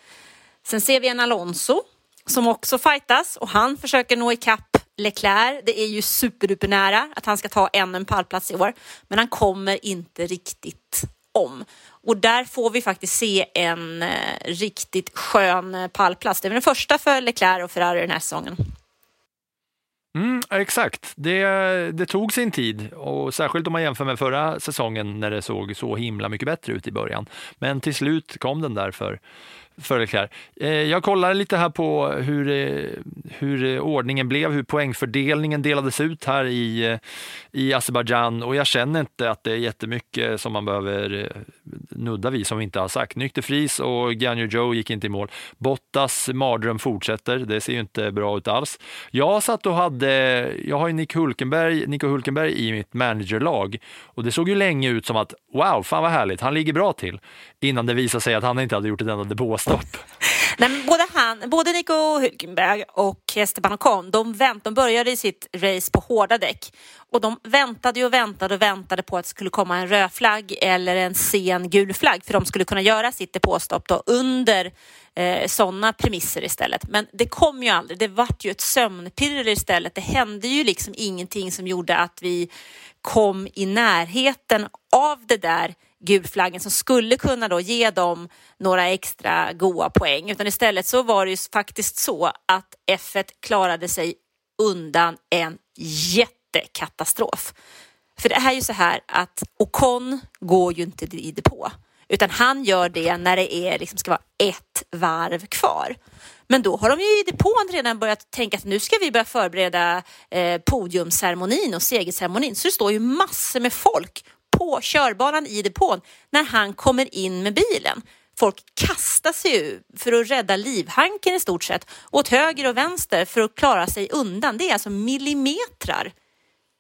Sen ser vi en Alonso som också fightas och han försöker nå ikapp Leclerc. Det är ju superduper nära att han ska ta ännu en pallplats i år, men han kommer inte riktigt om. Och där får vi faktiskt se en eh, riktigt skön eh, pallplats. Det är den första för Leclerc och Ferrari den här säsongen. Mm, exakt, det, det tog sin tid och särskilt om man jämför med förra säsongen när det såg så himla mycket bättre ut i början. Men till slut kom den där för, för Leclerc. Eh, jag kollade lite här på hur, eh, hur eh, ordningen blev, hur poängfördelningen delades ut här i, i Azerbajdzjan och jag känner inte att det är jättemycket som man behöver nudda vid som vi inte har sagt. Nykter och Ganyu Joe gick inte i mål. Bottas mardröm fortsätter, det ser ju inte bra ut alls. Jag satt och hade, jag har ju Nick Hulkenberg, Nico Hulkenberg i mitt managerlag och det såg ju länge ut som att wow, fan vad härligt, han ligger bra till. Innan det visade sig att han inte hade gjort ett enda stopp. *laughs* Nej, men både, han, både Nico Hülkenberg och Esteban Ocon, de, vänt, de började sitt race på hårda däck och de väntade och väntade och väntade på att det skulle komma en röd flagg eller en sen gul flagg för de skulle kunna göra sitt depåstopp då under eh, sådana premisser istället. Men det kom ju aldrig. Det vart ju ett sömnpirr istället. Det hände ju liksom ingenting som gjorde att vi kom i närheten av det där gulflaggen som skulle kunna då ge dem några extra goa poäng. Utan istället så var det ju faktiskt så att F1 klarade sig undan en jättekatastrof. För det är ju så här att Ocon går ju inte i depå utan han gör det när det är, liksom, ska vara ett varv kvar. Men då har de ju i depån redan börjat tänka att nu ska vi börja förbereda eh, podiumceremonin och segerceremonin. Så det står ju massor med folk på körbanan i depån när han kommer in med bilen. Folk kastar sig ju för att rädda livhanken i stort sett åt höger och vänster för att klara sig undan. Det är alltså millimetrar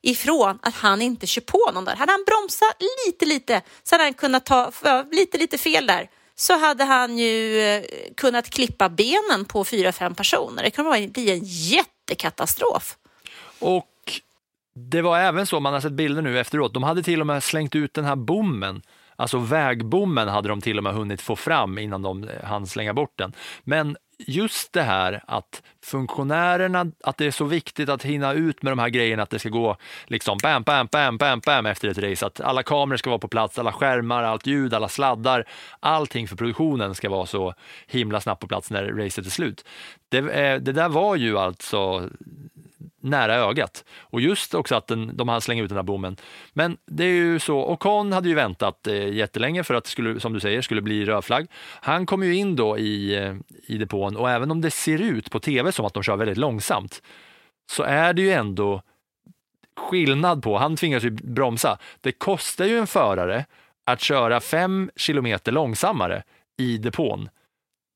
ifrån att han inte kör på någon där. Hade han bromsat lite, lite så hade han kunnat ta lite, lite fel där så hade han ju eh, kunnat klippa benen på fyra, fem personer. Det kunde bli en jättekatastrof. Och det var även så, man har sett bilder nu efteråt, de hade till och med slängt ut den här bommen. Alltså vägbommen hade de till och med hunnit få fram innan de eh, hann slänga bort den. Men just det här att funktionärerna, att det är så viktigt att hinna ut med de här grejerna, att det ska gå liksom bam, bam, bam, bam, bam efter ett race, att alla kameror ska vara på plats, alla skärmar, allt ljud, alla sladdar, allting för produktionen ska vara så himla snabbt på plats när racet är slut. Det, eh, det där var ju alltså nära ögat. Och just också att den, de hann slänga ut den här bommen. Men det är ju så, Ocon hade ju väntat eh, jättelänge för att det skulle, som du säger, skulle bli rödflagg. Han kom ju in då i, eh, i depån och även om det ser ut på tv som att de kör väldigt långsamt så är det ju ändå skillnad på, han tvingas ju bromsa. Det kostar ju en förare att köra fem kilometer långsammare i depån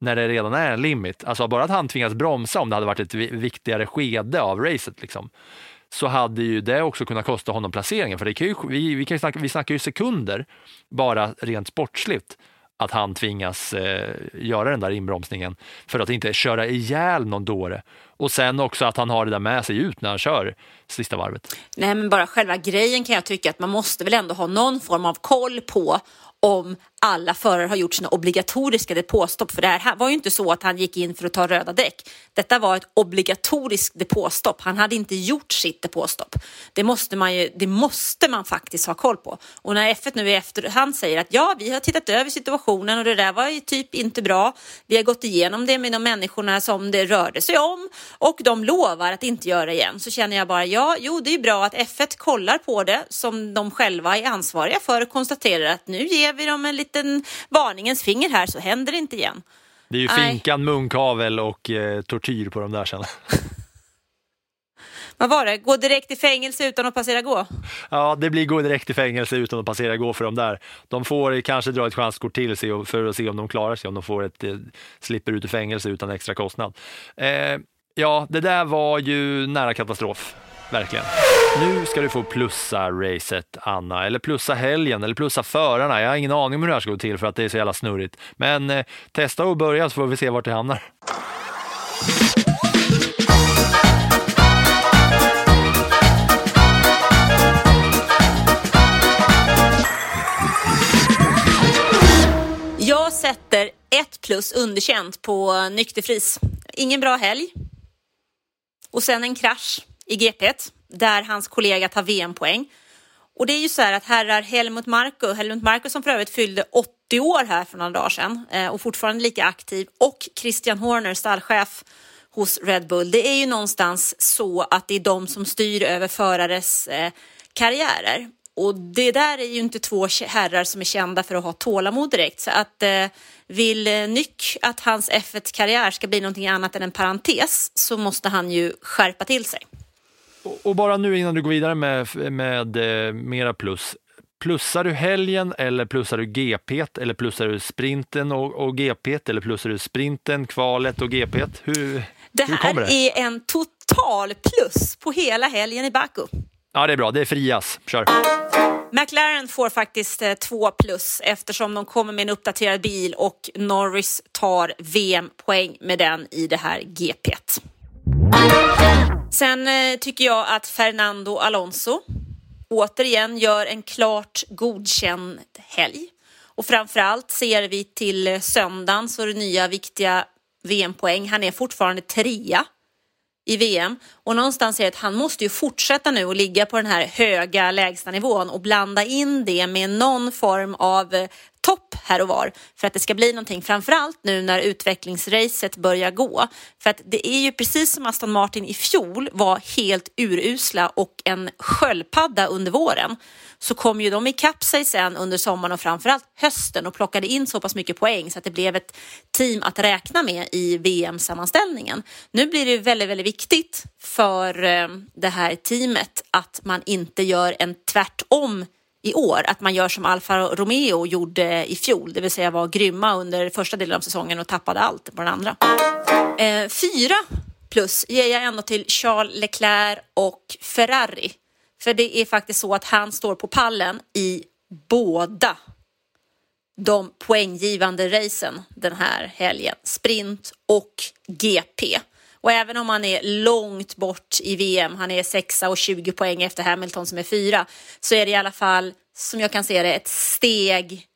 när det redan är en limit. Alltså bara att han tvingas bromsa om det hade varit ett viktigare skede av racet liksom, så hade ju det också kunnat kosta honom placeringen. För det kan ju, vi, vi, kan ju snacka, vi snackar ju sekunder bara rent sportsligt att han tvingas eh, göra den där inbromsningen för att inte köra ihjäl någon dåre. Och sen också att han har det där med sig ut när han kör sista varvet. Nej, men bara själva grejen kan jag tycka att man måste väl ändå ha någon form av koll på om alla förare har gjort sina obligatoriska depåstopp. För det här var ju inte så att han gick in för att ta röda däck. Detta var ett obligatoriskt depåstopp. Han hade inte gjort sitt depåstopp. Det måste man, ju, det måste man faktiskt ha koll på. Och när F1 nu i efterhand säger att ja, vi har tittat över situationen och det där var ju typ inte bra. Vi har gått igenom det med de människorna som det rörde sig om och de lovar att inte göra igen. Så känner jag bara, ja, jo, det är bra att F1 kollar på det som de själva är ansvariga för och konstaterar att nu ger vi dem en liten varningens finger här så händer det inte igen. Det är ju finkan, munkavel och eh, tortyr på de där sen. Vad var det? Gå direkt i fängelse utan att passera gå? Ja, det blir gå direkt i fängelse utan att passera gå för dem där. De får kanske dra ett chanskort till sig för att se om de klarar sig, om de får ett, eh, slipper ut ur fängelse utan extra kostnad. Eh, ja, det där var ju nära katastrof. Verkligen. Nu ska du få plussa racet, Anna, eller plussa helgen, eller plussa förarna. Jag har ingen aning om hur det här ska gå till för att det är så jävla snurrigt. Men eh, testa och börja så får vi se vart det hamnar. Jag sätter ett plus underkänt på nykterfris. Ingen bra helg. Och sen en krasch i GP där hans kollega tar VM-poäng. Och det är ju så här att herrar Helmut Marko, Helmut Marko som för övrigt fyllde 80 år här för några dagar sedan eh, och fortfarande lika aktiv och Christian Horner, stallchef hos Red Bull. Det är ju någonstans så att det är de som styr över förares eh, karriärer. Och det där är ju inte två herrar som är kända för att ha tålamod direkt. Så att eh, vill Nyck att hans F1-karriär ska bli någonting annat än en parentes så måste han ju skärpa till sig. Och bara nu innan du går vidare med, med eh, mera plus. Plussar du helgen eller plussar du GP eller plussar du sprinten och, och GP eller plussar du sprinten, kvalet och GP? Hur, det hur här kommer det? är en total plus på hela helgen i Baku. Ja, det är bra. Det är frias. Kör. McLaren får faktiskt eh, två plus eftersom de kommer med en uppdaterad bil och Norris tar VM-poäng med den i det här GP. Sen eh, tycker jag att Fernando Alonso återigen gör en klart godkänd helg. Och framförallt ser vi till söndagen så är det nya viktiga VM-poäng. Han är fortfarande trea i VM och någonstans är det att han måste ju fortsätta nu och ligga på den här höga lägsta nivån och blanda in det med någon form av topp här och var för att det ska bli någonting, framförallt nu när utvecklingsracet börjar gå. För att det är ju precis som Aston Martin i fjol var helt urusla och en sköldpadda under våren så kom ju de ikapp sig sen under sommaren och framförallt hösten och plockade in så pass mycket poäng så att det blev ett team att räkna med i VM-sammanställningen. Nu blir det väldigt, väldigt viktigt för eh, det här teamet att man inte gör en tvärtom i år, att man gör som Alfa Romeo gjorde i fjol, det vill säga var grymma under första delen av säsongen och tappade allt på den andra. Eh, fyra plus ger jag ändå till Charles Leclerc och Ferrari. För det är faktiskt så att han står på pallen i båda de poänggivande racen den här helgen. Sprint och GP. Och även om han är långt bort i VM, han är sexa och 20 poäng efter Hamilton som är fyra, så är det i alla fall, som jag kan se det, ett steg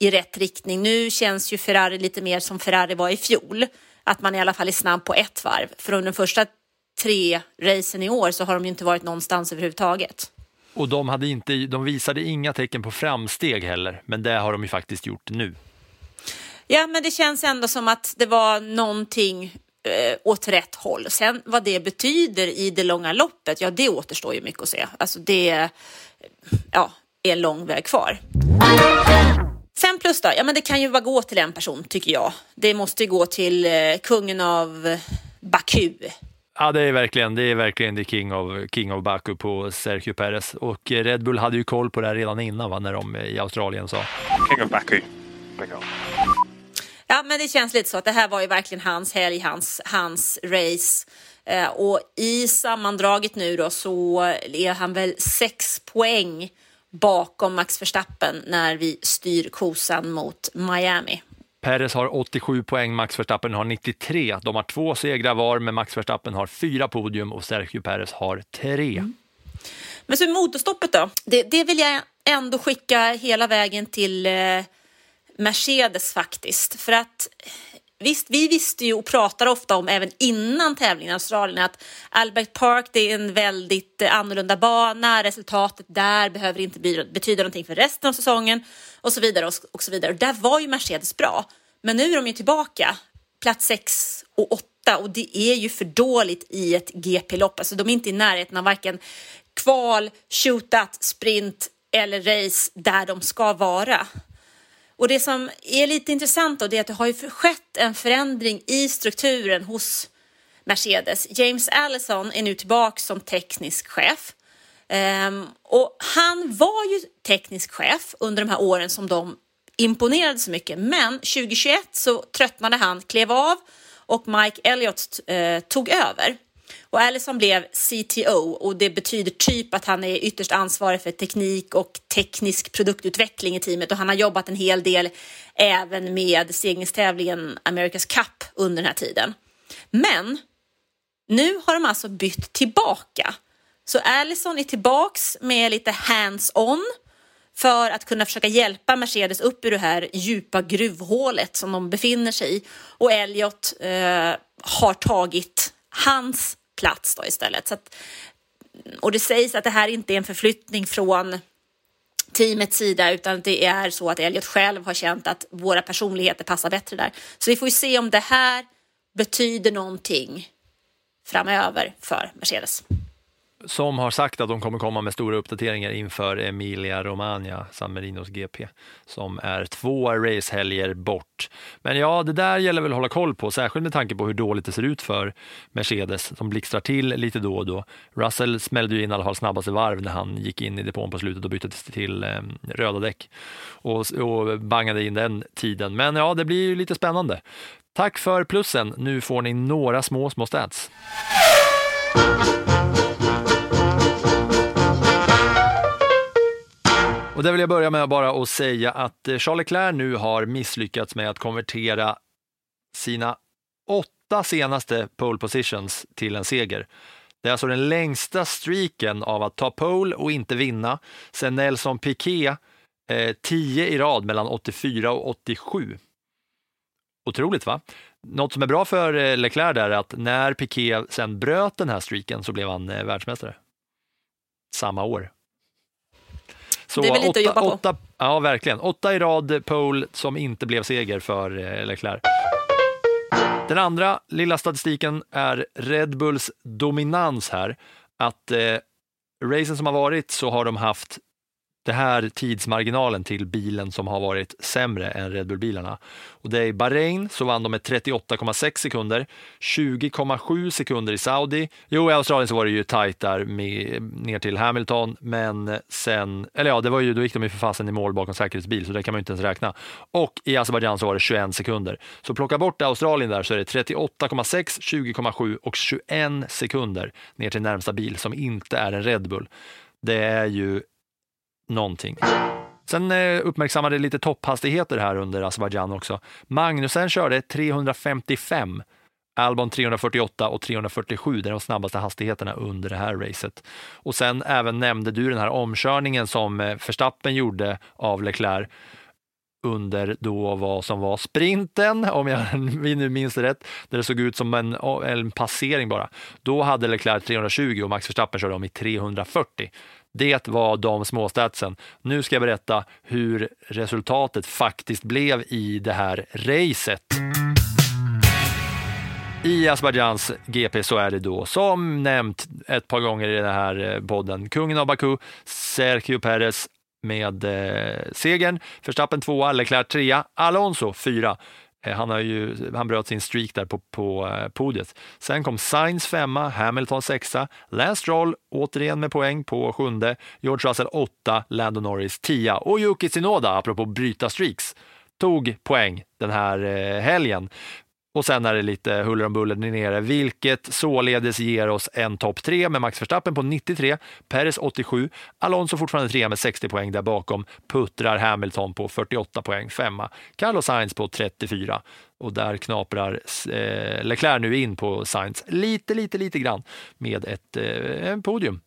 i rätt riktning. Nu känns ju Ferrari lite mer som Ferrari var i fjol, att man i alla fall är snabb på ett varv. För under de första tre racen i år så har de ju inte varit någonstans överhuvudtaget. Och de, hade inte, de visade inga tecken på framsteg heller, men det har de ju faktiskt gjort nu. Ja, men det känns ändå som att det var någonting eh, åt rätt håll. Sen vad det betyder i det långa loppet, ja det återstår ju mycket att se. Alltså det ja, är en lång väg kvar. Fem plus då? Ja, men det kan ju bara gå till en person tycker jag. Det måste ju gå till eh, kungen av Baku. Ja, det är verkligen, det är verkligen the king of, king of Baku på Sergio Perez. Och Red Bull hade ju koll på det här redan innan, va, när de i Australien sa. King of Baku. Ja, men det känns lite så att det här var ju verkligen hans helg, hans, hans race. Eh, och i sammandraget nu då så är han väl sex poäng bakom Max Verstappen när vi styr kosan mot Miami. Perez har 87 poäng, Max Verstappen har 93. De har två segrar var, men Max Verstappen har fyra podium och Sergio Perez har tre. Mm. Men så motorstoppet då? Det, det, vill jag ändå skicka hela vägen till eh, Mercedes faktiskt. För att Visst, vi visste ju och pratar ofta om även innan tävlingen i Australien att Albert Park det är en väldigt eh, annorlunda bana, resultatet där behöver inte betyda någonting för resten av säsongen och så vidare och så vidare. Och där var ju Mercedes bra, men nu är de ju tillbaka plats 6 och 8 och det är ju för dåligt i ett GP-lopp. Alltså de är inte i närheten av varken kval, shootout, sprint eller race där de ska vara. Och det som är lite intressant då, det är att det har ju skett en förändring i strukturen hos Mercedes. James Allison är nu tillbaka som teknisk chef. Um, och han var ju teknisk chef under de här åren som de imponerade så mycket. Men 2021 så tröttnade han, klev av och Mike Elliott eh, tog över. Och Allison blev CTO och det betyder typ att han är ytterst ansvarig för teknik och teknisk produktutveckling i teamet och han har jobbat en hel del även med seglingstävlingen America's Cup under den här tiden. Men nu har de alltså bytt tillbaka. Så Allison är tillbaks med lite hands-on för att kunna försöka hjälpa Mercedes upp ur det här djupa gruvhålet som de befinner sig i. Och Elliot eh, har tagit hans plats då istället. Så att, och det sägs att det här inte är en förflyttning från teamets sida utan det är så att Elliot själv har känt att våra personligheter passar bättre där. Så vi får ju se om det här betyder någonting framöver för Mercedes som har sagt att de kommer komma med stora uppdateringar inför Emilia Romagna, San Marinos GP, som är två racehelger bort. Men ja, det där gäller väl att hålla koll på, särskilt med tanke på hur dåligt det ser ut för Mercedes. De blixtrar till lite då och då. Russell smällde ju in i alla fall snabbaste varv när han gick in i depån på slutet och bytte till eh, röda däck och, och bangade in den tiden. Men ja, det blir ju lite spännande. Tack för plussen. Nu får ni några små, små stats. Och där vill jag börja med bara att säga att eh, Charles Leclerc nu har misslyckats med att konvertera sina åtta senaste pole positions till en seger. Det är alltså den längsta streaken av att ta pole och inte vinna sen Nelson Piquet eh, tio i rad mellan 84 och 87. Otroligt va? Något som är bra för eh, Leclerc Leclerc är att när Piquet sen bröt den här streaken så blev han eh, världsmästare. Samma år. Så det är väl lite åtta, att jobba på. ja, verkligen. Åtta i rad pole som inte blev seger för eh, Leclerc. Den andra lilla statistiken är Red Bulls dominans här. Att eh, racen som har varit så har de haft det här tidsmarginalen till bilen som har varit sämre än Red Bull-bilarna. Och det är I Bahrain så vann de med 38,6 sekunder, 20,7 sekunder i Saudi. Jo, i Australien så var det ju tajt där med, ner till Hamilton, men sen, eller ja, det var ju, då gick de ju för fasen i mål bakom säkerhetsbil, så det kan man ju inte ens räkna. Och i Azerbajdzjan så var det 21 sekunder. Så plocka bort Australien där så är det 38,6, 20,7 och 21 sekunder ner till närmsta bil som inte är en Red Bull. Det är ju någonting. Sen eh, uppmärksammade lite topphastigheter här under Azerbajdzjan också. Magnusen körde 355, Albon 348 och 347, det är de snabbaste hastigheterna under det här racet. Och sen även nämnde du den här omkörningen som eh, Verstappen gjorde av Leclerc under då vad som var sprinten, om jag *laughs* vi nu minns det rätt, där det såg ut som en, en passering bara. Då hade Leclerc 320 och Max Verstappen körde om i 340. Det var de småstatsen. Nu ska jag berätta hur resultatet faktiskt blev i det här racet. I Azerbajdzjans GP så är det då som nämnt ett par gånger i den här eh, podden kungen av Baku, Sergio Perez med eh, segern. Verstappen tvåa, Leclerc trea, Alonso fyra. Eh, han, har ju, han bröt sin streak där på, på eh, podiet. Sen kom Sainz femma, Hamilton sexa, Lance Stroll återigen med poäng på sjunde, George Russell åtta, Lando Norris tia och Yuki Tsunoda, apropå bryta streaks, tog poäng den här eh, helgen. Och sen är det lite huller om buller nere, vilket således ger oss en topp tre med Max Verstappen på 93, Perez 87, Alonso fortfarande trea med 60 poäng där bakom, puttrar Hamilton på 48 poäng, femma, Carlos Sainz på 34 och där knaprar eh, Leclerc nu in på Sainz lite, lite, lite grann med ett eh, podium.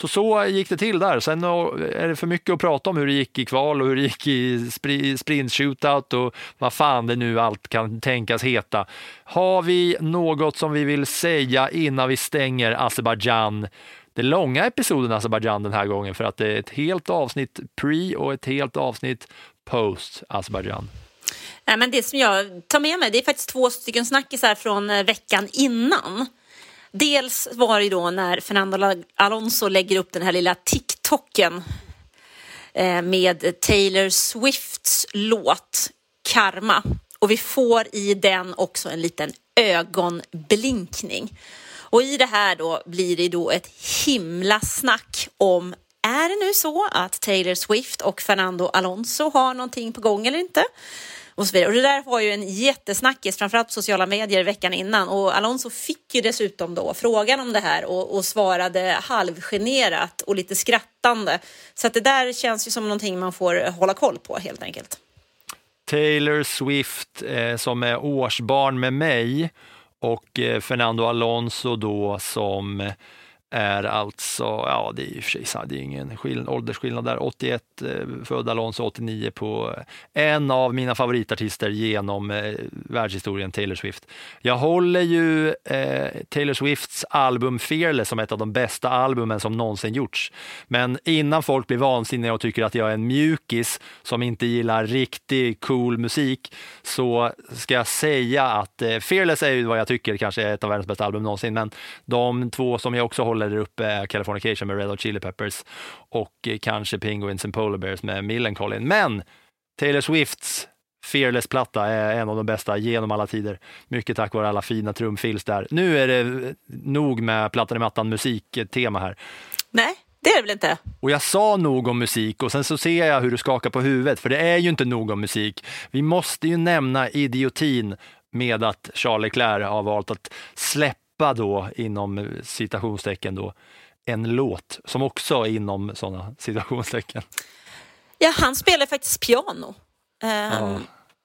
Så så gick det till där. Sen eh, är det för mycket att prata om hur det gick i kval och hur det gick i sprint shootout och vad fan det nu allt kan tänkas heta. Har vi något som vi vill säga innan vi stänger Azerbajdzjan? Det långa episoden Azerbajdzjan den här gången för att det är ett helt avsnitt pre och ett helt avsnitt post Azerbajdzjan. men det som jag tar med mig det är faktiskt två stycken snackisar från eh, veckan innan. Dels var det då när Fernando Alonso lägger upp den här lilla TikToken eh, med Taylor Swifts låt Karma. Och vi får i den också en liten ögonblinkning. Och i det här då blir det då ett himla snack om är det nu så att Taylor Swift och Fernando Alonso har någonting på gång eller inte? Och, så vidare. och det där var ju en jättesnackis, framförallt på sociala medier veckan innan. Och Alonso fick ju dessutom då frågan om det här och, och svarade halvgenerat och lite skrattande. Så att det där känns ju som någonting man får hålla koll på helt enkelt. Taylor Swift eh, som är årsbarn med mig och eh, Fernando Alonso då som eh, är alltså, ja det är ju för sig det är ingen skill- åldersskillnad där, 81 eh, född Alonso, 89 på eh, en av mina favoritartister genom eh, världshistorien, Taylor Swift. Jag håller ju eh, Taylor Swifts album Fearless som ett av de bästa albumen som någonsin gjorts. Men innan folk blir vansinniga och tycker att jag är en mjukis som inte gillar riktig cool musik så ska jag säga att eh, Fearless är ju vad jag tycker kanske är ett av världens bästa album någonsin, men de två som jag också håller där uppe är Californication med Red Hot Chili Peppers och eh, kanske Penguins and Polar Bears med Millencolin. Men Taylor Swifts Fearless-platta är en av de bästa genom alla tider. Mycket tack vare alla fina trumfills där. Nu är det nog med plattan i mattan musiktema här. Nej, det är det väl inte? Och jag sa nog om musik och sen så ser jag hur du skakar på huvudet, för det är ju inte nog om musik. Vi måste ju nämna idiotin med att Charles Leclerc har valt att släppa då inom citationstecken då en låt som också är inom sådana citationstecken. Ja, han spelar faktiskt piano. Ja,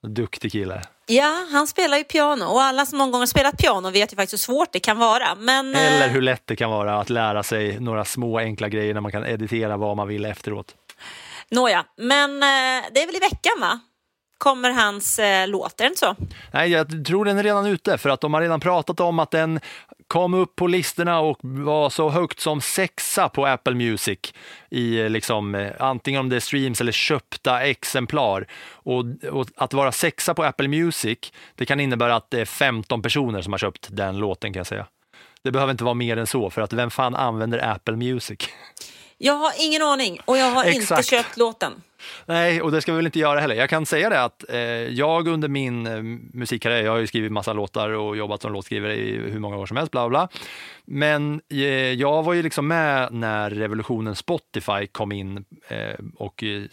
duktig kille. Ja, han spelar ju piano och alla som någon gång har spelat piano vet ju faktiskt hur svårt det kan vara. Men, Eller eh, hur lätt det kan vara att lära sig några små enkla grejer när man kan editera vad man vill efteråt. Nåja, men eh, det är väl i veckan va? Kommer hans eh, låt, är det inte så? Nej, jag tror den är redan ute för att de har redan pratat om att den kom upp på listorna och var så högt som sexa på Apple Music i eh, liksom, eh, antingen om det är streams eller köpta exemplar. Och, och att vara sexa på Apple Music, det kan innebära att det är 15 personer som har köpt den låten kan jag säga. Det behöver inte vara mer än så, för att vem fan använder Apple Music? Jag har ingen aning och jag har inte Exakt. köpt låten. Nej, och det ska vi väl inte göra heller. Jag kan säga det att eh, jag under min eh, musikkarriär, jag har ju skrivit massa låtar och jobbat som låtskrivare i hur många år som helst, bla bla. Men eh, jag var ju liksom med när revolutionen Spotify kom in eh, och eh,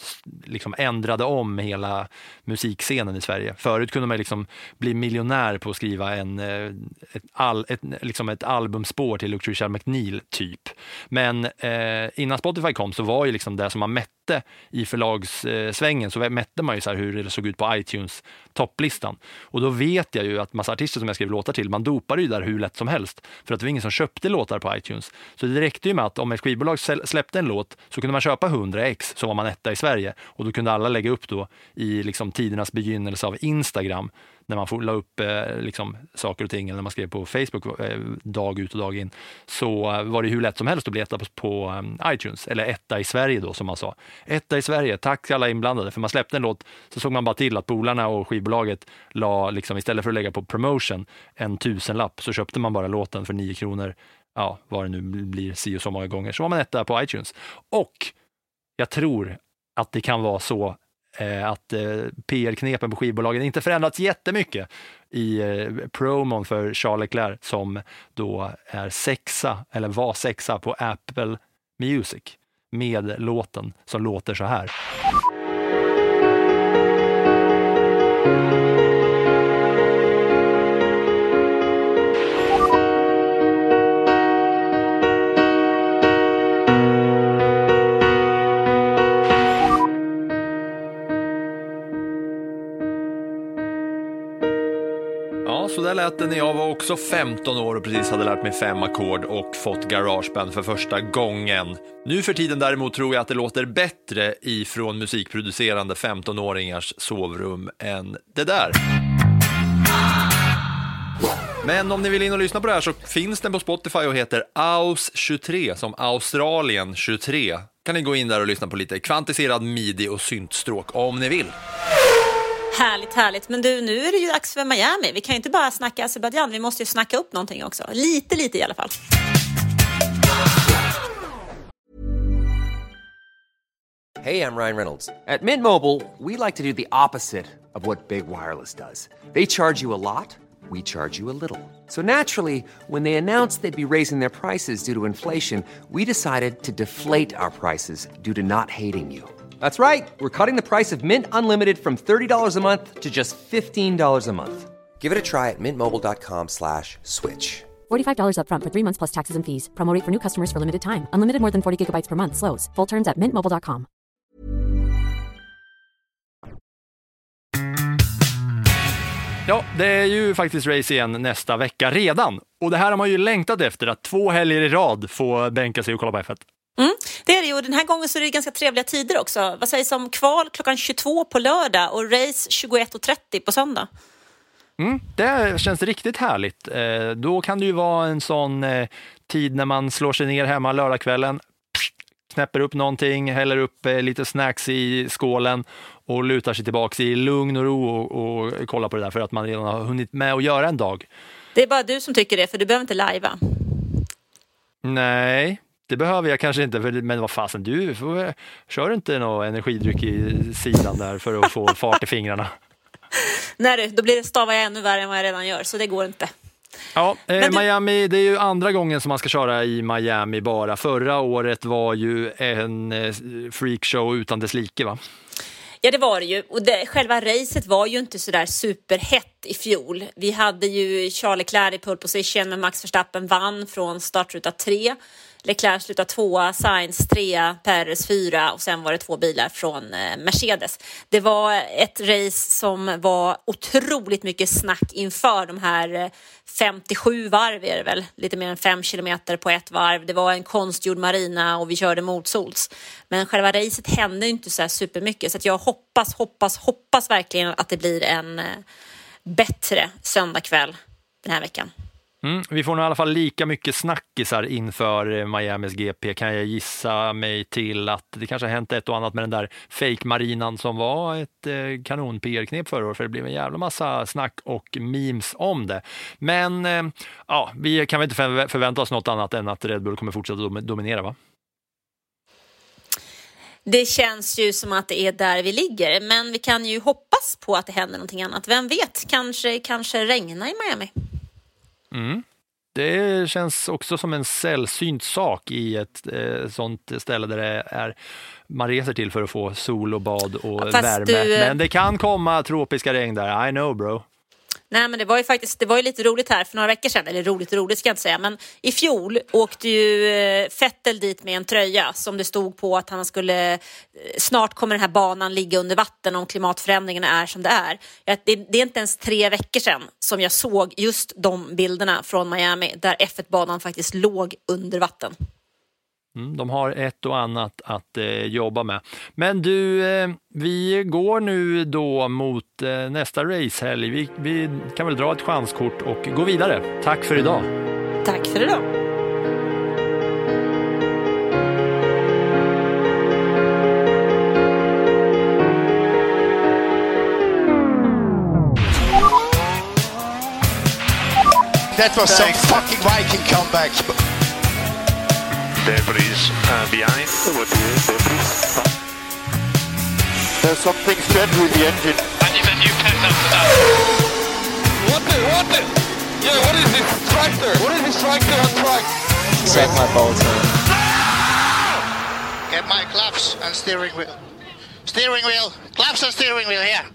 liksom ändrade om hela musikscenen i Sverige. Förut kunde man liksom bli miljonär på att skriva en, eh, ett, all, ett, liksom ett albumspår till Lucretia McNeil, typ. Men eh, innan Spotify kom så var ju liksom det som man mätte i förlagssvängen så mätte man ju så här hur det såg ut på iTunes topplistan. Och då vet jag ju att massa artister som jag skrev låtar till, man dopade ju där hur lätt som helst. För att det var ingen som köpte låtar på iTunes. Så det räckte ju med att om ett skivbolag släppte en låt så kunde man köpa 100 ex så var man etta i Sverige. Och då kunde alla lägga upp då i liksom tidernas begynnelse av Instagram när man la upp eh, liksom, saker och ting, eller när man skrev på Facebook eh, dag ut och dag in, så eh, var det hur lätt som helst att bli etta på, på eh, iTunes, eller etta i Sverige då som man sa. Etta i Sverige, tack till alla inblandade, för man släppte en låt så såg man bara till att polarna och skivbolaget la, liksom, istället för att lägga på promotion, en tusenlapp, så köpte man bara låten för nio kronor, ja, vad det nu blir, si och så många gånger, så var man etta på iTunes. Och jag tror att det kan vara så Eh, att eh, PR-knepen på skivbolagen inte förändrats jättemycket i eh, promon för Charles Leclerc som då är sexa, eller var sexa på Apple Music med låten som låter så här. Så där lät det när jag var också 15 år och precis hade lärt mig fem ackord och fått garageband för första gången. Nu för tiden däremot tror jag att det låter bättre ifrån musikproducerande 15-åringars sovrum än det där. Men om ni vill in och lyssna på det här så finns den på Spotify och heter AUS23 som Australien 23. Kan ni gå in där och lyssna på lite kvantiserad midi och syntstråk om ni vill. Härligt, härligt. Men du, nu är det ju dags för Miami. Vi kan ju inte bara snacka Azerbajdzjan, vi måste ju snacka upp någonting också. Lite, lite i alla fall. Hej, jag Ryan Reynolds. At Mint Mobile, we like to do the opposite of what Big Wireless does. They charge you a lot, we charge you a little. So naturally, when they announced they'd be raising their prices due to inflation, we decided to deflate our prices due to not hating you. That's right. We're cutting the price of Mint Unlimited from $30 a month to just $15 a month. Give it a try at mintmobile.com slash switch. $45 upfront for three months plus taxes and fees. Promo rate for new customers for limited time. Unlimited more than 40 gigabytes per month. Slows. Full terms at mintmobile.com. Ja, det är ju faktiskt race igen nästa vecka redan. Och det här har man ju längtat efter, att två helger i rad få bänka sig och kolla på F1. Mm, det är det ju och den här gången så är det ganska trevliga tider också. Vad sägs om kval klockan 22 på lördag och race 21.30 på söndag? Mm, det känns riktigt härligt. Eh, då kan det ju vara en sån eh, tid när man slår sig ner hemma lördagskvällen, knäpper upp någonting, häller upp eh, lite snacks i skålen och lutar sig tillbaks i lugn och ro och, och kollar på det där för att man redan har hunnit med att göra en dag. Det är bara du som tycker det, för du behöver inte lajva. Nej, det behöver jag kanske inte, för, men vad fasen, du får, kör inte någon energidryck i sidan där för att få *laughs* fart i fingrarna. Nej du, då blir det stavar jag ännu värre än vad jag redan gör, så det går inte. Ja, eh, du- Miami, det är ju andra gången som man ska köra i Miami bara. Förra året var ju en eh, freakshow utan dess like va? Ja, det var det ju. Och det, själva racet var ju inte sådär superhett i fjol. Vi hade ju Charles Leclerc i pole position, men Max Verstappen vann från startruta 3. Leclerc slutade tvåa, Sainz trea, Perez fyra och sen var det två bilar från eh, Mercedes. Det var ett race som var otroligt mycket snack inför de här eh, 57 varv är det väl, lite mer än 5 kilometer på ett varv. Det var en konstgjord marina och vi körde motsols. Men själva racet hände inte så här supermycket så att jag hoppas, hoppas, hoppas verkligen att det blir en eh, bättre söndagkväll den här veckan. Mm, vi får nog i alla fall lika mycket snackisar inför eh, Miamis GP kan jag gissa mig till att det kanske har hänt ett och annat med den där fake-marinan som var ett eh, kanon PR-knep förra året för det blev en jävla massa snack och memes om det. Men eh, ja, vi kan väl inte förvänta oss något annat än att Red Bull kommer fortsätta dom- dominera va? Det känns ju som att det är där vi ligger, men vi kan ju hoppas på att det händer någonting annat. Vem vet, kanske, kanske regna i Miami. Mm. Det känns också som en sällsynt sak i ett eh, sånt ställe där det är man reser till för att få sol och bad och fast värme. du, eh, Men det kan komma tropiska regn där, I know bro. Nej, men det var ju faktiskt det var ju lite roligt här för några veckor sedan. Eller roligt och roligt ska jag inte säga, men i fjol åkte ju eh, Fettel Vettel dit med en tröja som det stod på att han skulle eh, snart kommer den här banan ligga under vatten om klimatförändringarna är som det är. Det, det är inte ens tre veckor sedan som jag såg just de bilderna från Miami där F1-banan faktiskt låg under vatten. Mm, de har ett och annat att eh, jobba med. Men du, eh, vi går nu då mot eh, nästa racehelg. Vi, vi kan väl dra ett chanskort och gå vidare. Tack för idag. Tack för idag. That was some fucking Viking comeback. Debris uh, behind. There's something strange with the engine. And then you pet after that. What the, what the? Yeah, what is this tractor? What is this tractor on track? Check my Bolton. Get my claps and steering wheel. Steering wheel. Claps and steering wheel here.